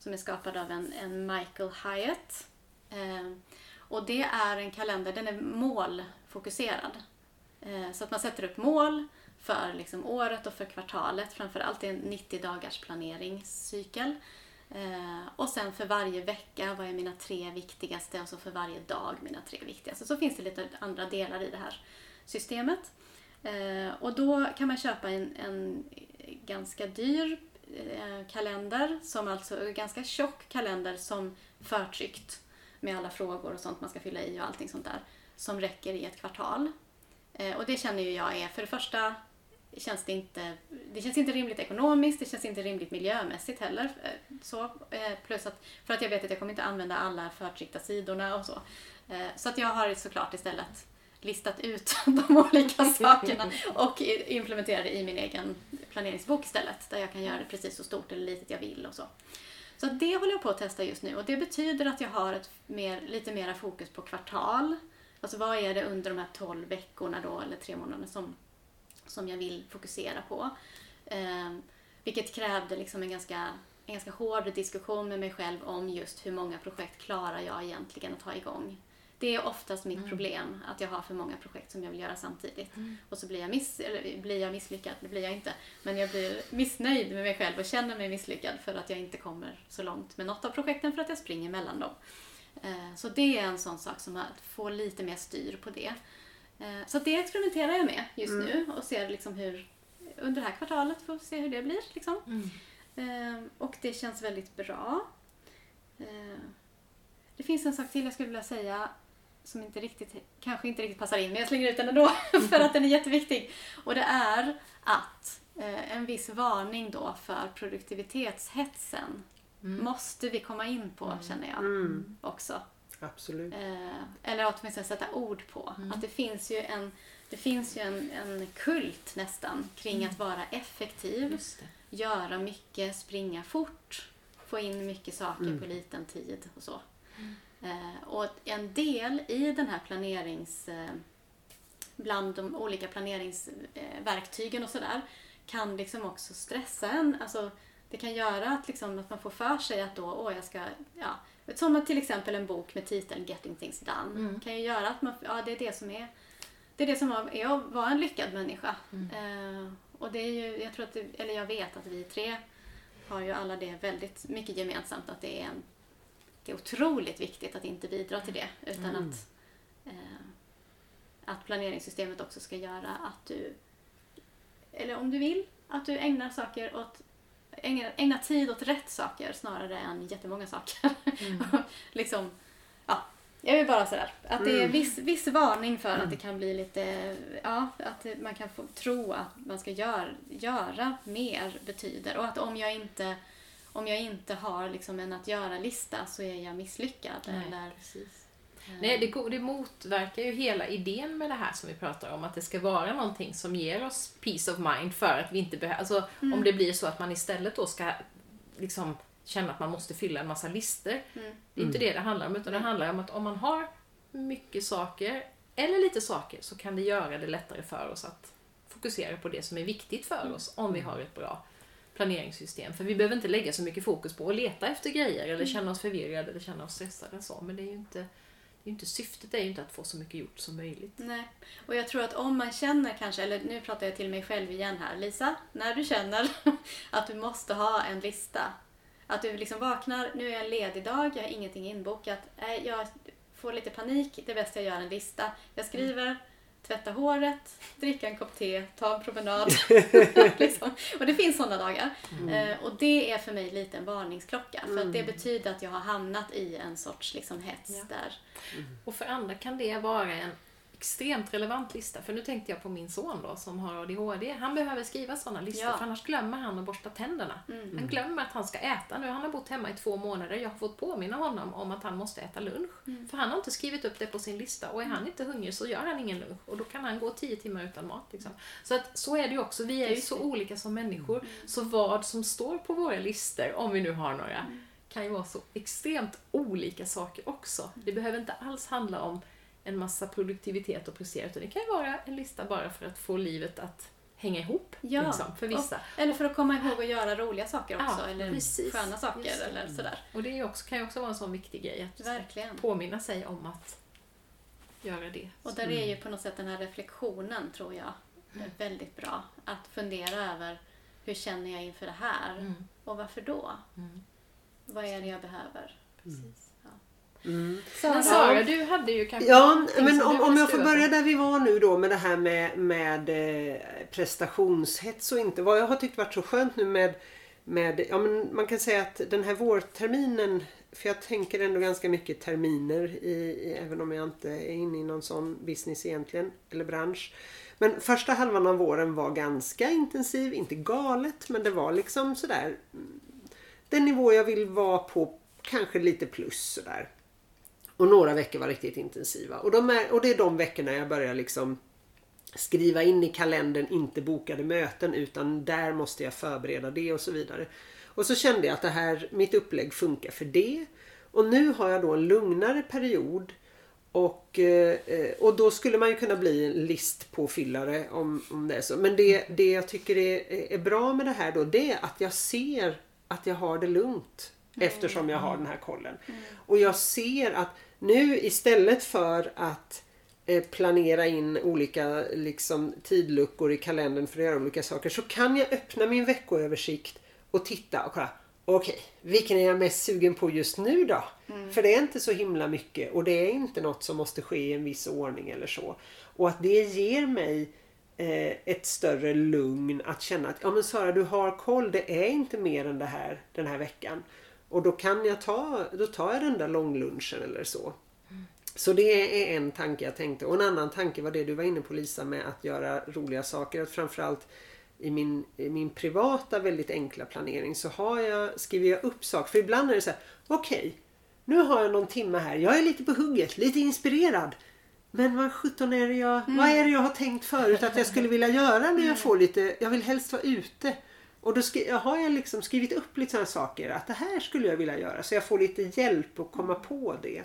Som är skapad av en, en Michael Hyatt. Eh, och det är en kalender, den är målfokuserad. Eh, så att man sätter upp mål för liksom året och för kvartalet. Framförallt det är en 90 dagars planeringscykel. Eh, och sen för varje vecka, vad är mina tre viktigaste? Och så för varje dag, mina tre viktigaste. Så finns det lite andra delar i det här systemet. Eh, och då kan man köpa en, en ganska dyr Eh, kalender, som alltså är ganska tjock kalender som förtryckt med alla frågor och sånt man ska fylla i och allting sånt där, som räcker i ett kvartal. Eh, och det känner ju jag är, för det första känns det inte, det känns inte rimligt ekonomiskt, det känns inte rimligt miljömässigt heller. Eh, så, plus att, för att jag vet att jag kommer inte använda alla förtryckta sidorna och så. Så att jag har såklart istället listat ut de olika sakerna och implementerat det i min egen planeringsbok istället. Där jag kan göra det precis så stort eller litet jag vill och så. Så det håller jag på att testa just nu och det betyder att jag har ett mer, lite mera fokus på kvartal. Alltså vad är det under de här 12 veckorna då, eller tre månaderna som, som jag vill fokusera på. Eh, vilket krävde liksom en ganska, en ganska hård diskussion med mig själv om just hur många projekt klarar jag egentligen att ha igång. Det är oftast mitt problem, att jag har för många projekt som jag vill göra samtidigt. Och så blir jag, miss, eller blir jag misslyckad, det blir jag inte. Men jag blir missnöjd med mig själv och känner mig misslyckad för att jag inte kommer så långt med något av projekten för att jag springer mellan dem. Eh, Så det är en sån sak som att få lite mer styr på det. Eh, Så det experimenterar jag med just nu och ser liksom hur under det här kvartalet får vi se hur det blir. Liksom. Mm. Eh, och det känns väldigt bra. Det finns en sak till jag skulle vilja säga som inte riktigt, kanske inte riktigt passar in, men jag slänger ut den ändå för att den är jätteviktig. Och det är att eh, en viss varning då för produktivitetshetsen måste vi komma in på, känner jag Mm, också. absolut. Eh, eller åtminstone sätta ord på. Att det finns ju en, det finns ju en, en kult nästan kring att vara effektiv, göra mycket, springa fort, få in mycket saker på liten tid och så. Eh, och en del i den här planerings... Eh, bland de olika planeringsverktygen och sådär kan liksom också stressa en. Alltså, det kan göra att, liksom, att man får för sig att då, åh jag ska, ja, som till exempel en bok med titeln Getting things done kan ju göra att man, ja det är det som är, det är det som var, är att vara en lyckad människa. Eh, och det är ju, jag tror att, det, eller jag vet att vi tre har ju alla det väldigt mycket gemensamt att det är en, det är otroligt viktigt att inte bidra till det utan att eh, att planeringssystemet också ska göra att du, eller om du vill, att du ägnar saker åt ägna, ägna tid åt rätt saker snarare än jättemånga saker. liksom, ja, jag vill bara sådär, att det är viss, viss varning för att det kan bli lite, ja, att man kan få tro att man ska gör, göra mer betyder. Och att om jag inte om jag inte har liksom en att göra-lista så är jag misslyckad. Nej, eller, precis. Nej, det, det motverkar ju hela idén med det här som vi pratar om, att det ska vara någonting som ger oss peace of mind för att vi inte behöver, alltså Mm. om det blir så att man istället då ska liksom känna att man måste fylla en massa listor. Mm. Det är inte det det handlar om, utan det handlar om att om man har mycket saker, eller lite saker, så kan det göra det lättare för oss att fokusera på det som är viktigt för oss, om vi har ett bra planeringssystem. För vi behöver inte lägga så mycket fokus på att leta efter grejer, eller känna oss förvirrade, eller känna oss stressade. Så. Men det är ju inte, det är inte syftet är ju inte att få så mycket gjort som möjligt. Nej. Och jag tror att om man känner kanske, eller nu pratar jag till mig själv igen här. Lisa, när du känner att du måste ha en lista. Att du liksom vaknar, nu är jag en ledig dag, jag har ingenting inbokat. Jag får lite panik, det är bäst jag gör en lista. Jag skriver, tvätta håret, dricka en kopp te, ta en promenad. liksom. Och det finns sådana dagar. Eh, och det är för mig lite en varningsklocka. För att det betyder att jag har hamnat i en sorts liksom, hets Ja. där. Och för andra kan det vara en extremt relevant lista. För nu tänkte jag på min son då som har ADHD. Han behöver skriva sådana listor Ja. för annars glömmer han att borsta tänderna. Mm. Han glömmer att han ska äta. Nu han har bott hemma i två månader. Jag har fått påminna honom om att han måste äta lunch. Mm. För han har inte skrivit upp det på sin lista. Och är han inte hungrig så gör han ingen lunch. Och då kan han gå tio timmar utan mat. Liksom. Så att så är det ju också. Vi är ju så olika som människor. Mm. Så vad som står på våra listor, om vi nu har några, Mm. kan ju vara så extremt olika saker också. Det behöver inte alls handla om en massa produktivitet och prestera, utan det kan ju vara en lista bara för att få livet att hänga ihop. Ja, liksom, för vissa. Eller för att komma ihåg att göra roliga saker också. Ja, eller precis. sköna saker Just eller sådär. Och det också, kan ju också vara en sån viktig grej att Verkligen. påminna sig om att göra det. Och där är ju på något sätt den här reflektionen tror jag är väldigt bra. Att fundera över hur känner jag inför det här? Mm. Och varför då? Mm. Vad är det jag behöver? Precis. Mm. Men Sara, du hade ju kanske Ja, men om, om jag får börja där vi var nu då med det här med, med eh, prestationshets och inte. Vad jag har tyckt varit så skönt nu med, med ja, men man kan säga att den här vårterminen, för jag tänker ändå ganska mycket terminer i, i, även om jag inte är inne i någon sån business egentligen, eller bransch. Men första halvan av våren var ganska intensiv, inte galet men det var liksom sådär mm, den nivå jag vill vara på, kanske lite plus sådär. Och några veckor var riktigt intensiva. Och, de är, och det är de veckorna jag börjar liksom skriva in i kalendern, inte bokade möten utan där måste jag förbereda det och så vidare. Och så kände jag att det här, mitt upplägg funkar för det. Och nu har jag då en lugnare period och, eh, och då skulle man ju kunna bli en listpåfyllare om, om det är så. Men det, det jag tycker är, är bra med det här då det är att jag ser att jag har det lugnt. Eftersom jag har den här kollen. Och jag ser att nu istället för att eh, planera in olika liksom, tidluckor i kalendern för att göra olika saker så kan jag öppna min veckoöversikt och titta och kolla. Okej, vilken är jag mest sugen på just nu då? För det är inte så himla mycket och det är inte något som måste ske i en viss ordning eller så. Och att det ger mig eh, ett större lugn att känna att ja men Sara du har koll, det är inte mer än det här den här veckan. Och då kan jag ta, då tar jag den där långlunchen eller så. Så det är en tanke jag tänkte. Och en annan tanke var det du var inne på Lisa med att göra roliga saker. Att framförallt i min, i min privata väldigt enkla planering så har jag, skriver jag upp saker. För ibland är det så här, okej, okay, nu har jag någon timme här. Jag är lite på hugget, lite inspirerad. Men vad sjutton är det jag, mm. vad är det jag har tänkt förut att jag skulle vilja göra när jag mm. får lite, jag vill helst vara ute. Och då skri, har jag liksom skrivit upp lite sådana saker att det här skulle jag vilja göra så jag får lite hjälp att komma på det.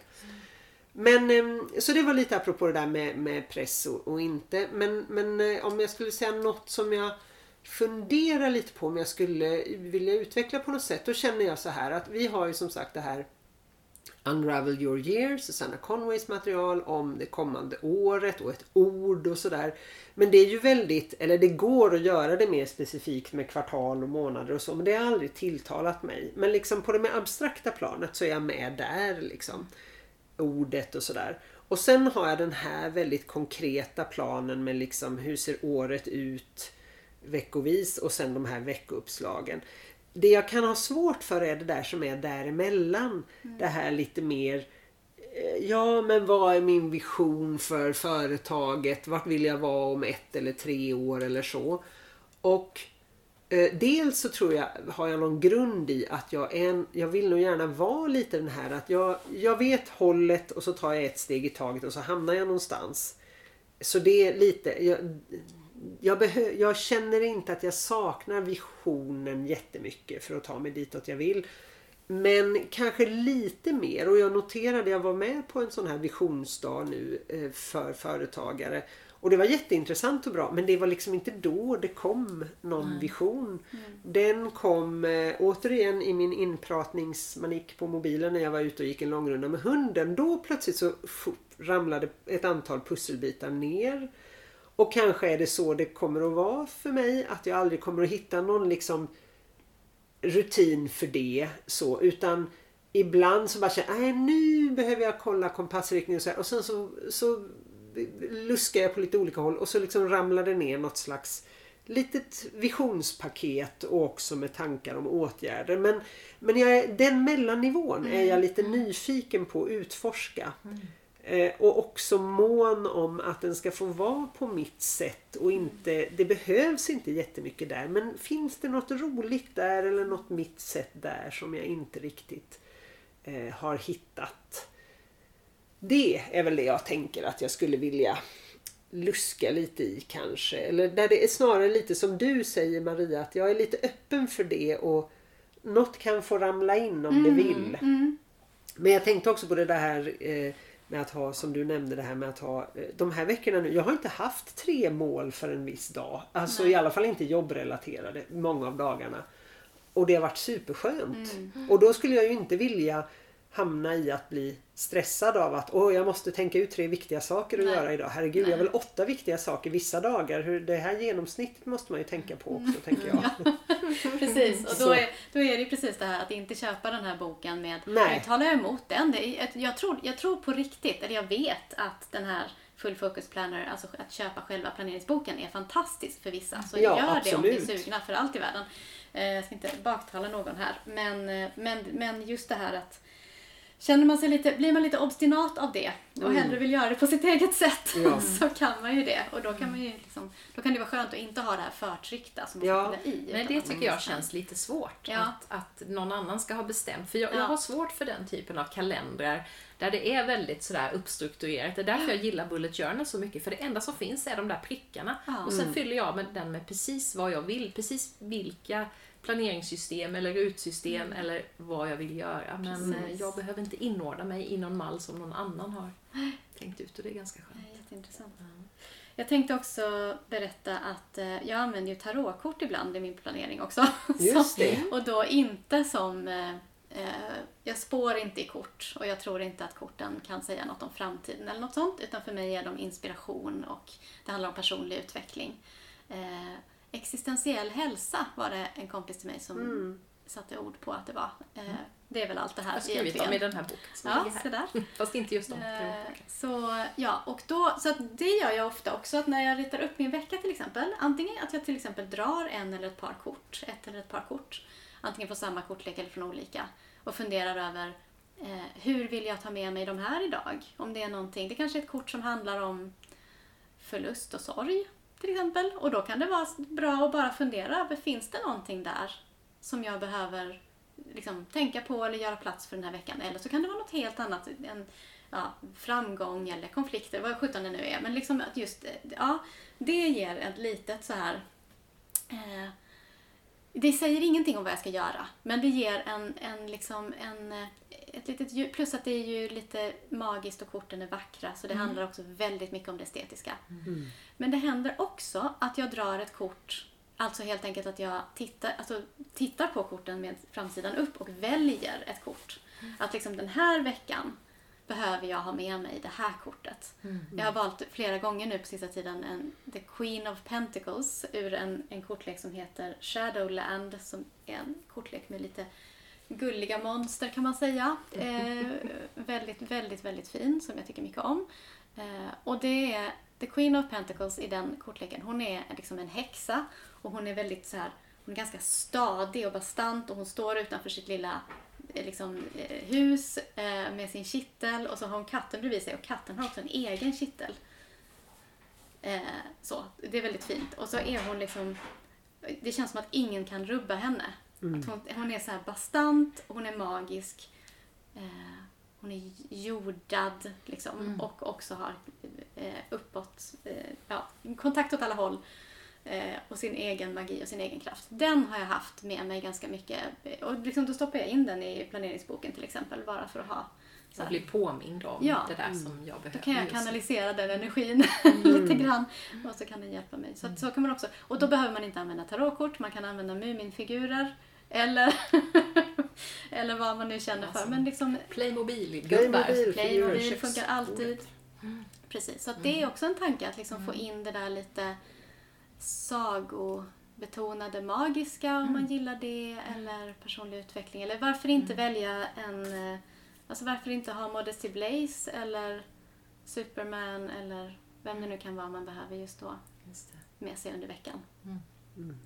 Men ehm, så det var lite apropå det där med, med press och, och, inte. Men, men eh, om jag skulle säga något som jag funderar lite på om jag skulle vilja utveckla på något sätt. Då känner jag så här att vi har ju som sagt det här Unravel your year, Susanna Conways material om det kommande året och ett ord och sådär. Men det är ju väldigt, eller det går att göra det mer specifikt med kvartal och månader och så men det har aldrig tilltalat mig. Men liksom på det mer abstrakta planet så är jag med där liksom. Ordet och sådär. Och sen har jag den här väldigt konkreta planen med liksom hur ser året ut veckovis och sen de här veckouppslagen det jag kan ha svårt för är det där som är däremellan. Mm. Det här lite mer Ja men vad är min vision för företaget? Vart vill jag vara om ett eller tre år eller så? Och eh, dels så tror jag, har jag någon grund i att jag, en, jag vill nog gärna vara lite den här att jag, jag vet hållet och så tar jag ett steg i taget och så hamnar jag någonstans. Så det är lite, jag, jag, behö, jag känner inte att jag saknar visionen jättemycket för att ta mig ditåt jag vill. Men kanske lite mer och jag noterade, jag var med på en sån här visionsdag nu eh, för företagare. Och det var jätteintressant och bra men det var liksom inte då det kom någon mm. vision. Mm. Den kom eh, återigen i min inpratningsmanik på mobilen när jag var ute och gick en långrunda med hunden. Då plötsligt så ramlade ett antal pusselbitar ner. Och kanske är det så det kommer att vara för mig. Att jag aldrig kommer att hitta någon liksom rutin för det. så Utan ibland så bara känner jag nu behöver jag kolla kompassriktning och så här. Och sen så, så luskar jag på lite olika håll och så liksom ramlar det ner något slags litet visionspaket och också med tankar om åtgärder. Men, men jag, den mellannivån är jag lite nyfiken på att utforska. Mm. Eh, och också mån om att den ska få vara på mitt sätt och inte, det behövs inte jättemycket där men finns det något roligt där eller något mitt sätt där som jag inte riktigt eh, har hittat. Det är väl det jag tänker att jag skulle vilja luska lite i kanske. Eller där det är snarare lite som du säger Maria att jag är lite öppen för det och något kan få ramla in om mm, det vill. Mm. Men jag tänkte också på det där eh, med att ha, som du nämnde det här med att ha eh, de här veckorna nu. Jag har inte haft tre mål för en viss dag. Alltså Nej. i alla fall inte jobbrelaterade många av dagarna. Och det har varit superskönt. Mm. Och då skulle jag ju inte vilja hamna i att bli stressad av att åh, jag måste tänka ut tre viktiga saker att Nej. göra idag. Herregud, Nej. jag har väl åtta viktiga saker vissa dagar. Hur det här genomsnittet måste man ju tänka på också, tänker jag. precis, och då är, då är det precis det här att inte köpa den här boken med Nej. talar jag emot den. Det, jag, tror, jag tror på riktigt, eller jag vet att den här Full Focus Planner, alltså att köpa själva planeringsboken är fantastiskt för vissa. Så ja, gör absolut. det om ni är sugna för allt i världen. Eh, jag ska inte baktala någon här. Men, eh, men, men just det här att Känner man sig lite, blir man lite obstinat av det och mm. hellre vill göra det på sitt eget sätt ja. så kan man ju det. Och då kan, man ju liksom, då kan det vara skönt att inte ha det här förtryckta som man ja. ska i. Men det tycker jag känns lite svårt. Ja. Att, att någon annan ska ha bestämt. För jag, ja. jag har svårt för den typen av kalendrar där det är väldigt sådär uppstrukturerat. Det är därför jag gillar Bullet Journal så mycket. För det enda som finns är de där prickarna. Och sen mm. fyller jag med den med precis vad jag vill. Precis vilka planeringssystem eller rutsystem mm. eller vad jag vill göra. Men eh, Precis. jag behöver inte inordna mig i någon mall som någon annan har tänkt ut och det är ganska skönt. Nej, jätteintressant. Ja. Jag tänkte också berätta att eh, jag använder ju tarotkort ibland i min planering också. Just det. och då inte som eh, jag spår inte i kort och jag tror inte att korten kan säga något om framtiden eller något sånt utan för mig är de inspiration och det handlar om personlig utveckling existentiell hälsa var det en kompis till mig som mm. satte ord på att det var. Eh, det är väl allt det här Jag har skrivit dem i den här boken Ja, så där. Fast inte just de Eh, böckerna. Så ja, och då, så det gör jag ofta också att när jag ritar upp min vecka till exempel. Antingen att jag till exempel drar en eller ett par kort, ett eller ett par kort. Antingen från samma kortlek eller från olika. Och funderar över eh, hur vill jag ta med mig de här idag? Om det är någonting, det kanske är ett kort som handlar om förlust och sorg till exempel. Och då kan det vara bra att bara fundera över, finns det någonting där som jag behöver liksom, tänka på eller göra plats för den här veckan? Eller så kan det vara något helt annat, en ja, framgång eller konflikter, vad sjutton det nu är. Men liksom att just, eh, ja, det ger ett litet så här eh, det säger ingenting om vad jag ska göra, men det ger en, en, liksom en, eh, ett litet djup. Plus att det är ju lite magiskt och korten är vackra, så det handlar också väldigt mycket om det estetiska. Men det händer också att jag drar ett kort, alltså helt enkelt att jag tittar, alltså, tittar på korten med framsidan upp och väljer ett kort. Att liksom den här veckan behöver jag ha med mig det här kortet. Jag har valt flera gånger nu på sista tiden en The Queen of Pentacles ur en, en kortlek som heter Shadowland som är en kortlek med lite gulliga monster kan man säga. Eh, väldigt, väldigt, väldigt fin som jag tycker mycket om. Eh, och det är The Queen of Pentacles i den kortleken. Hon är liksom en häxa och hon är väldigt så här, hon är ganska stadig och bastant och hon står utanför sitt lilla liksom, eh, hus eh, med sin kittel och så har hon katten bredvid sig och katten har också en egen kittel. Eh, så, det är väldigt fint. Och så är hon liksom, det känns som att ingen kan rubba henne. Att hon, hon är så här bastant, hon är magisk. Eh, hon är jordad liksom, och också har eh, uppåt, eh, ja, kontakt åt alla håll. Eh, och sin egen magi och sin egen kraft. Den har jag haft med mig ganska mycket. Och liksom, då stoppar jag in den i planeringsboken till exempel, bara för att ha så här, blir påmind om Ja. det där som jag behöver. då kan jag kanalisera den energin lite grann. Och så kan den hjälpa mig. Så, att, så kan man också. Och då behöver man inte använda tarotkort, man kan använda Muminfigurer. Eller, eller vad man nu känner för. Men liksom Playmobil-gubbar. Playmobil. Funkar alltid. Precis, så det är också en tanke att liksom få in det där lite sagobetonade magiska om man gillar det eller personlig utveckling. Eller varför inte välja en, eh, alltså varför inte ha Modesty Blaze eller Superman eller vem det nu kan vara man behöver just då Just det. med sig under veckan. Fint.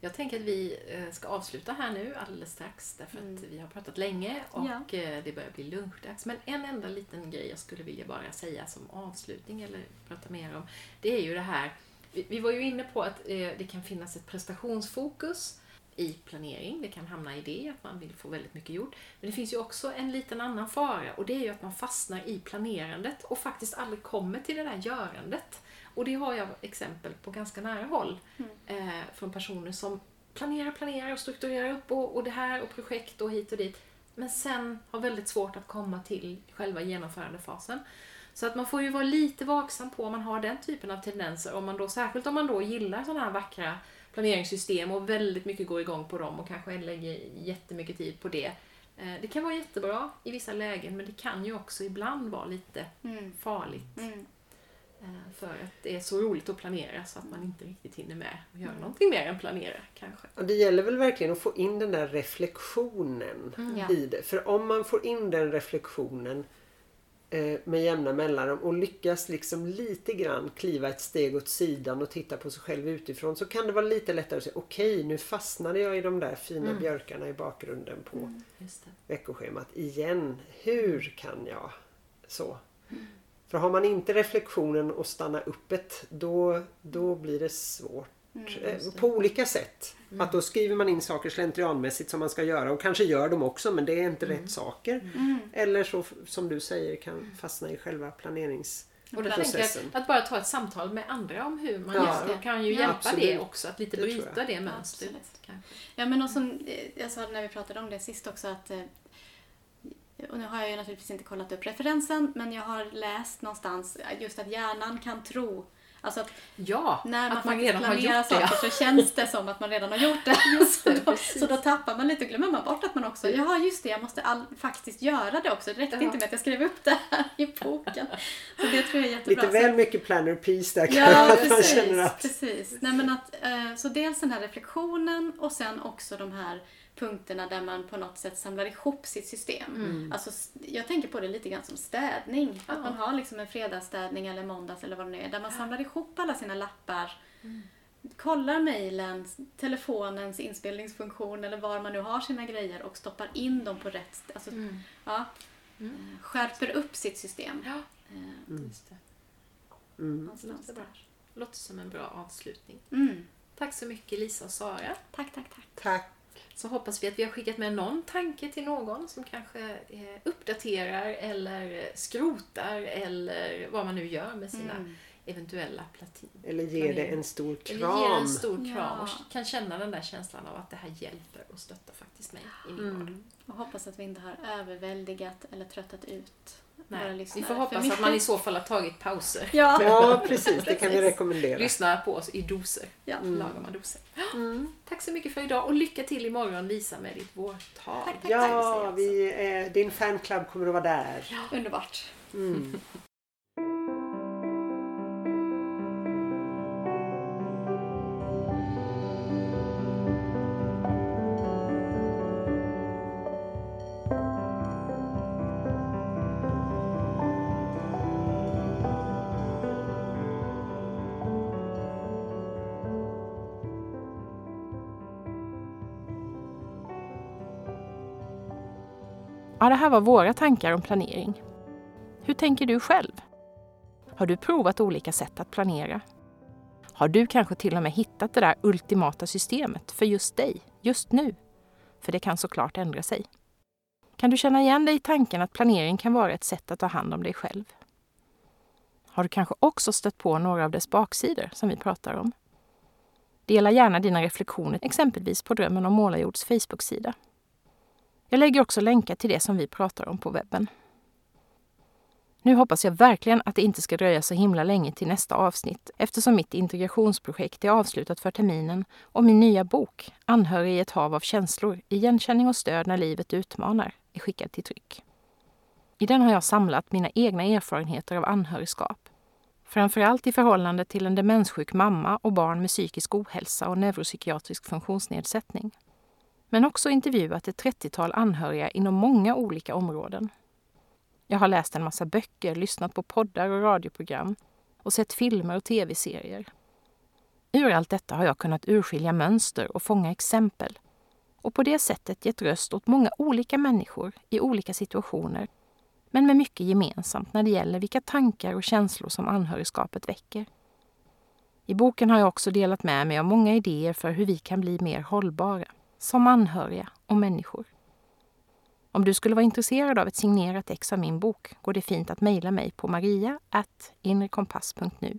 Jag tänker att vi eh, ska avsluta här nu alldeles strax därför att vi har pratat länge och Mm. Ja. eh, det börjar bli lunchdags. Men en enda liten grej jag skulle vilja bara säga som avslutning eller prata mer om. Det är ju det här, vi, vi var ju inne på att eh, det kan finnas ett prestationsfokus i planering. Det kan hamna i det, att man vill få väldigt mycket gjort. Men det finns ju också en liten annan fara och det är ju att man fastnar i planerandet och faktiskt aldrig kommer till det där görandet. Och det har jag exempel på ganska nära håll eh, från personer som planerar, planerar och strukturerar upp och, och det här och projekt och hit och dit. Men sen har väldigt svårt att komma till själva genomförandefasen. Så att man får ju vara lite vaksam på om man har den typen av tendenser. Om man då, särskilt om man då gillar sådana här vackra planeringssystem och väldigt mycket går igång på dem och kanske lägger jättemycket tid på det. Eh, Det kan vara jättebra i vissa lägen men det kan ju också ibland vara lite Mm. farligt. Mm. Eh, För att det är så roligt att planera så att man inte riktigt hinner med att göra någonting mer än planera kanske. Och det gäller väl verkligen att få in den där reflektionen Ja. i det. För om man får in den reflektionen eh, med jämna mellanrum och lyckas liksom lite grann kliva ett steg åt sidan och titta på sig själv utifrån så kan det vara lite lättare att säga okej nu fastnade jag i de där fina björkarna i bakgrunden på Just det. veckoschemat igen. Hur kan jag så? För har man inte reflektionen och stanna uppet då, då blir det svårt. eh, på olika sätt. Att då skriver man in saker slentrianmässigt som man ska göra och kanske gör dem också men det är inte rätt saker. Eller så som du säger kan fastna i själva planerings... Och då Processen. tänker jag att bara ta ett samtal med andra om hur man Ja. gör kan ju Ja. hjälpa Absolut. det också. Att lite Det bryta jag. det mönstret. Ja, men och som eh, jag sa när vi pratade om det sist också att eh, och nu har jag ju naturligtvis inte kollat upp referensen men jag har läst någonstans just att hjärnan kan tro Alltså att Ja, när man, att man faktiskt redan har planerar gjort det. saker så känns det som att man redan har gjort det. Just det, så, då, så då tappar man lite och glömmer man bort att man också, jaha just det, jag måste all, faktiskt göra det också. Det räckte Ja. inte med att jag skrev upp det här i boken. Så det tror jag är jättebra. Lite väl mycket planner peace där Ja, kanske. man precis. känner att... precis. Nej, men att, eh, så dels den här reflektionen och sen också de här punkterna där man på något sätt samlar ihop sitt system. Mm. Alltså, s- jag tänker på det lite grann som städning. Ja. Att man har liksom en fredagsstädning eller måndags eller vad det nu är. Där man samlar ihop alla sina lappar. Mm. Kollar mejlen, telefonens inspelningsfunktion eller var man nu har sina grejer och stoppar in dem på rätt ställe. Alltså, Mm. ja, Mm. skärper upp sitt system. Ja, Eh, just det. Mm. någonstans där. Låter som en bra avslutning. Mm. Tack så mycket Lisa och Sara. Tack, tack, tack. Tack. Så hoppas vi att vi har skickat med någon tanke till någon som kanske eh, uppdaterar eller skrotar eller vad man nu gör med sina Mm. eventuella platin. Eller ge det en stor Eller ger en kram. stor kram Ja. och kan känna den där känslan av att det här hjälper och stöttar faktiskt mig i min vardag. Mm. Och hoppas att vi inte har överväldigat eller tröttat ut Nej, lyssnare. vi får hoppas att man i så fall har tagit pauser. Ja. Ja, precis. Det kan vi rekommendera. Lyssna på oss i doser. ja. Lagoma doser. Mm. Tack så mycket för idag och lycka till imorgon Lisa med ditt vårtal. Tack, tack, tack. Ja, vi, eh, din fanclub kommer att vara där. Underbart. Mm. Ja, det här var våra tankar om planering. Hur tänker du själv? Har du provat olika sätt att planera? Har du kanske till och med hittat det där ultimata systemet för just dig, just nu? För det kan såklart ändra sig. Kan du känna igen dig i tanken att planering kan vara ett sätt att ta hand om dig själv? Har du kanske också stött på några av dess baksidor som vi pratar om? Dela gärna dina reflektioner exempelvis på Drömmen om målarjords Facebook-sida. Jag lägger också länkar till det som vi pratar om på webben. Nu hoppas jag verkligen att det inte ska dröja så himla länge till nästa avsnitt eftersom mitt integrationsprojekt är avslutat för terminen och min nya bok Anhörig i ett hav av känslor, igenkänning och stöd när livet utmanar är skickad till tryck. I den har jag samlat mina egna erfarenheter av anhörigskap. Framförallt i förhållande till en demenssjuk mamma och barn med psykisk ohälsa och neuropsykiatrisk funktionsnedsättning men också intervjuat ett 30-tal anhöriga inom många olika områden. Jag har läst en massa böcker, lyssnat på poddar och radioprogram och sett filmer och tv-serier. Ur allt detta har jag kunnat urskilja mönster och fånga exempel och på det sättet gett röst åt många olika människor i olika situationer men med mycket gemensamt när det gäller vilka tankar och känslor som anhörigskapet väcker. I boken har jag också delat med mig av många idéer för hur vi kan bli mer hållbara som anhöriga och människor. Om du skulle vara intresserad av ett signerat ex av min bok går det fint att mejla mig på maria.inrekompass.nu.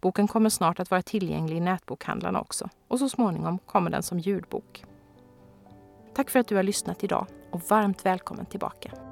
Boken kommer snart att vara tillgänglig i nätbokhandlarna också och så småningom kommer den som ljudbok. Tack för att du har lyssnat idag och varmt välkommen tillbaka.